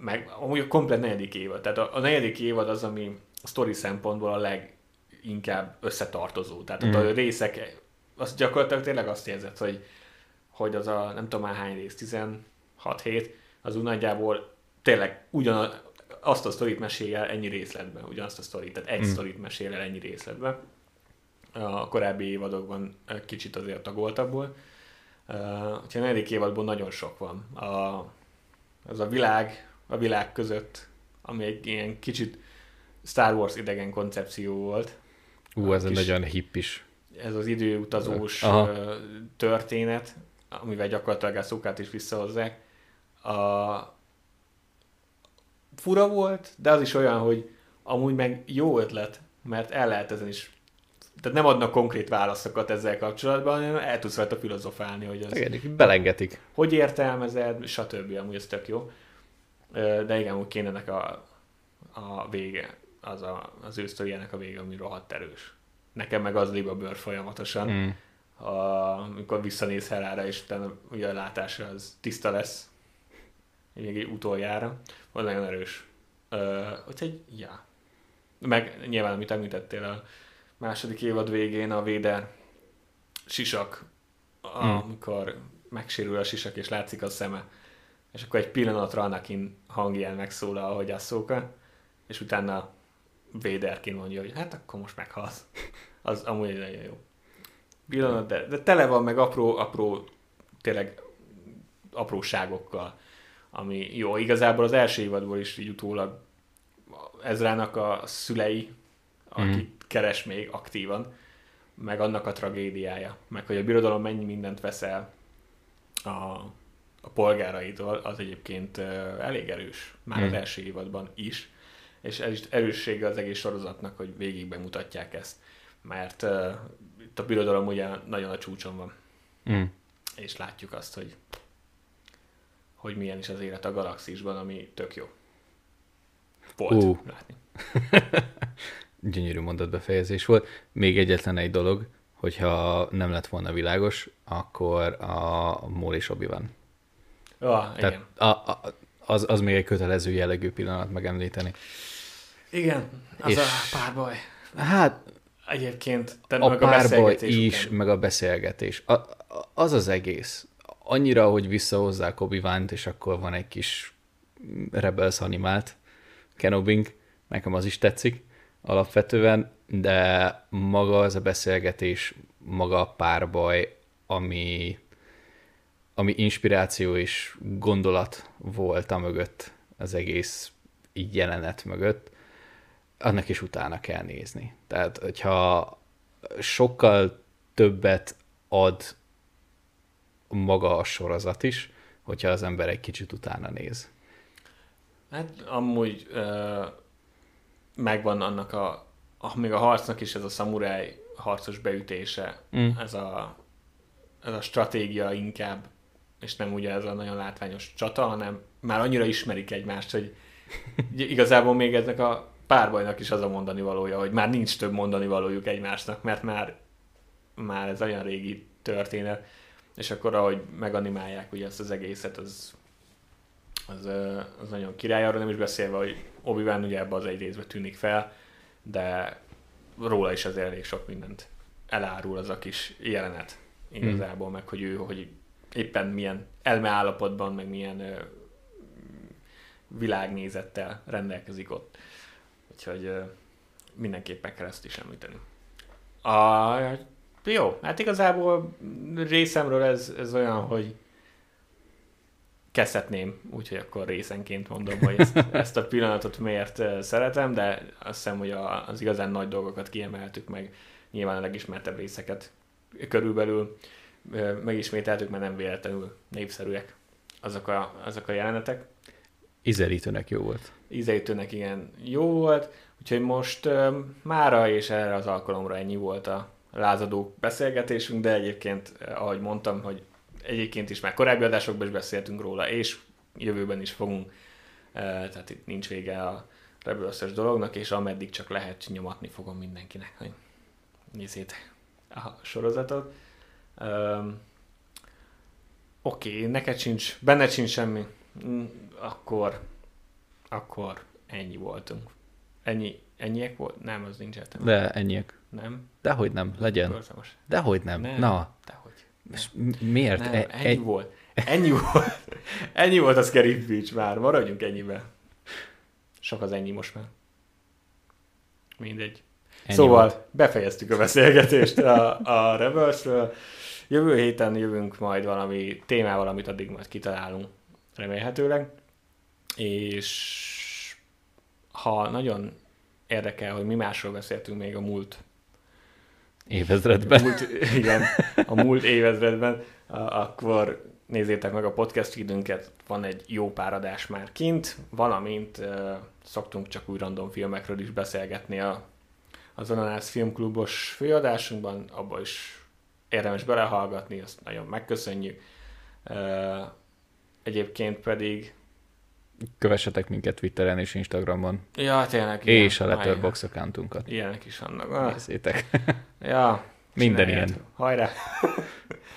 Meg amúgy a komplet negyedik évad. Tehát a, a negyedik évad az, ami a sztori szempontból a leginkább összetartozó. Tehát uh-huh. a részek, az gyakorlatilag tényleg azt érzed, hogy, hogy az a nem tudom már hány rész, 16 hét, az úgy nagyjából tényleg ugyan azt a sztorit mesél el ennyi részletben, ugyanazt a sztorit, tehát egy Mm. mm. sztorit mesél el ennyi részletben. A korábbi évadokban kicsit azért tagoltabbból. Uh, úgyhogy a negyedik évadból nagyon sok van. A, az a világ, a világ között, ami egy ilyen kicsit Star Wars idegen koncepció volt. Ú, ez egy nagyon hippis. Ez az időutazós Aha. Történet, amivel gyakorlatilag a szokát is visszahozzák. A... Fura volt, de az is olyan, hogy amúgy meg jó ötlet, mert el lehet ezen is tehát nem adnak konkrét válaszokat ezzel kapcsolatban, hanem el tudsz rajta filozofálni, hogy az Szegények, belengetik. hogy értelmezed, stb. Amúgy ez tök jó. De igen, úgy kéne ennek a, a vége, az a, az ő sztoriának a vége, ami rohadt erős. Nekem meg az lép a bőr folyamatosan, Mm. a, amikor visszanéz Helára, és utána ugye a látása az tiszta lesz, még egy utoljára, az nagyon erős. Ö, Úgyhogy, ja. Meg nyilván, amit említettél a második évad végén, a Véder sisak, Hmm. amikor megsérül a sisak, és látszik a szeme, és akkor egy pillanatra Anakin hangján megszólal, hogy Ahsoka, és utána Véderként mondja, hogy hát akkor most meghalsz. Az amúgy egy nagyon jó pillanat, de, de tele van meg apró, apró, tényleg apróságokkal, ami jó. Igazából az első évadból is így utólag Ezrának a szülei, akit Mhm. keres még aktívan, meg annak a tragédiája, meg hogy a birodalom mennyi mindent veszel a, a polgáraitól, az egyébként elég erős, már az Mhm. első évadban is, és ez is erőssége az egész sorozatnak, hogy végig bemutatják ezt, mert uh, itt a birodalom ugye nagyon a csúcson van, Mm. és látjuk azt, hogy hogy milyen is az élet a galaxisban, ami tök jó. Volt Ú. látni. Gyönyörű mondatbefejezés volt. Még egyetlen egy dolog, hogyha nem lett volna világos, akkor a Maul és obi van. Ah, igen. A, a, az, az még egy kötelező jellegű pillanat megemlíteni. Igen, az És- a párbaj. Hát Egyébként, tehát a meg a párbaj beszélgetés is, után. meg a beszélgetés. A, az az egész. Annyira, hogy visszahozzák obi és akkor van egy kis Rebels animált Kenobing, nekem az is tetszik alapvetően, de maga az a beszélgetés, maga a párbaj, ami, ami inspiráció és gondolat volt a mögött, az egész jelenet mögött, annak is utána kell nézni. Tehát, hogyha sokkal többet ad maga a sorozat is, hogyha az ember egy kicsit utána néz. Hát amúgy uh, megvan annak a, a, még a harcnak is ez a szamuráj harcos beütése, mm. ez, a, ez a stratégia inkább, és nem ugye ez a nagyon látványos csata, hanem már annyira ismerik egymást, hogy igazából még eznek a párbajnak is az a mondani valója, hogy már nincs több mondani valójuk egymásnak, mert már, már ez olyan régi történet, és akkor ahogy meganimálják ugye ezt az egészet, az, az, az nagyon király, arra nem is beszélve, hogy obi ugye ebbe az egy részbe tűnik fel, de róla is azért elég sok mindent elárul az a kis jelenet igazából, hmm. meg hogy ő hogy éppen milyen elmeállapotban, meg milyen világnézettel rendelkezik ott. Úgyhogy mindenképpen kell ezt is említeni. A, jó, hát igazából részemről ez, ez olyan, hogy kezdhetném, úgyhogy akkor részenként mondom, hogy ezt, ezt a pillanatot miért szeretem, de azt hiszem, hogy a, az igazán nagy dolgokat kiemeltük meg, nyilván a legismertebb részeket körülbelül megismételtük, mert nem véletlenül népszerűek azok a, azok a jelenetek. Ízelítőnek jó volt. Ízelítőnek igen jó volt, úgyhogy most uh, mára és erre az alkalomra ennyi volt a lázadó beszélgetésünk, de egyébként, ahogy mondtam, hogy egyébként is már korábbi adásokban is beszéltünk róla, és jövőben is fogunk, tehát itt nincs vége a rebels dolognak, és ameddig csak lehet, nyomatni fogom mindenkinek, hogy nézzétek a sorozatot. Um, Oké, okay, neked sincs, benned sincs semmi, mm, akkor, akkor ennyi voltunk. Ennyi, ennyiek volt? Nem, az nincs értelme. De ennyiek. Nem? Dehogy nem, legyen. Dehogy nem. nem. Na. Dehogy. És miért? Nem, e- ennyi egy... volt. Ennyi volt. Ennyi volt a Scary Beach már. Maradjunk ennyibe. Sok az ennyi most már. Mindegy. Ennyi szóval volt. befejeztük a beszélgetést a, a Rebelsről. Jövő héten jövünk majd valami témával, amit addig majd kitalálunk, remélhetőleg. És ha nagyon érdekel, hogy mi másról beszéltünk még a múlt évezredben. Múlt, igen, a múlt évezredben, akkor nézzétek meg a podcast időnket, van egy jó páradás már kint, valamint uh, szoktunk csak új random filmekről is beszélgetni a, az Ananász Filmklubos főadásunkban, abba is érdemes belehallgatni, azt nagyon megköszönjük. Uh, egyébként pedig Kövessetek minket Twitteren és Instagramon. Ja, tényleg. És a Letterboxd accountunkat. Ilyenek is vannak. Ah. Nézzétek. Ja. Minden ilyen. Hajrá.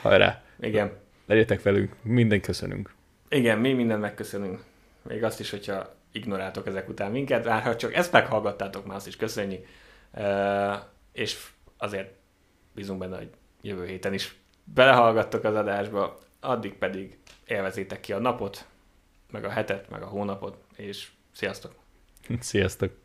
Hajrá. Igen. Legyetek velünk, minden köszönünk. Igen, mi mindent megköszönünk. Még azt is, hogyha ignoráltok ezek után minket, már ha csak ezt meghallgattátok, már azt is köszönjük. Uh, és azért bízunk benne, hogy jövő héten is belehallgattok az adásba, addig pedig élvezétek ki a napot, meg a hetet, meg a hónapot, és sziasztok! Sziasztok!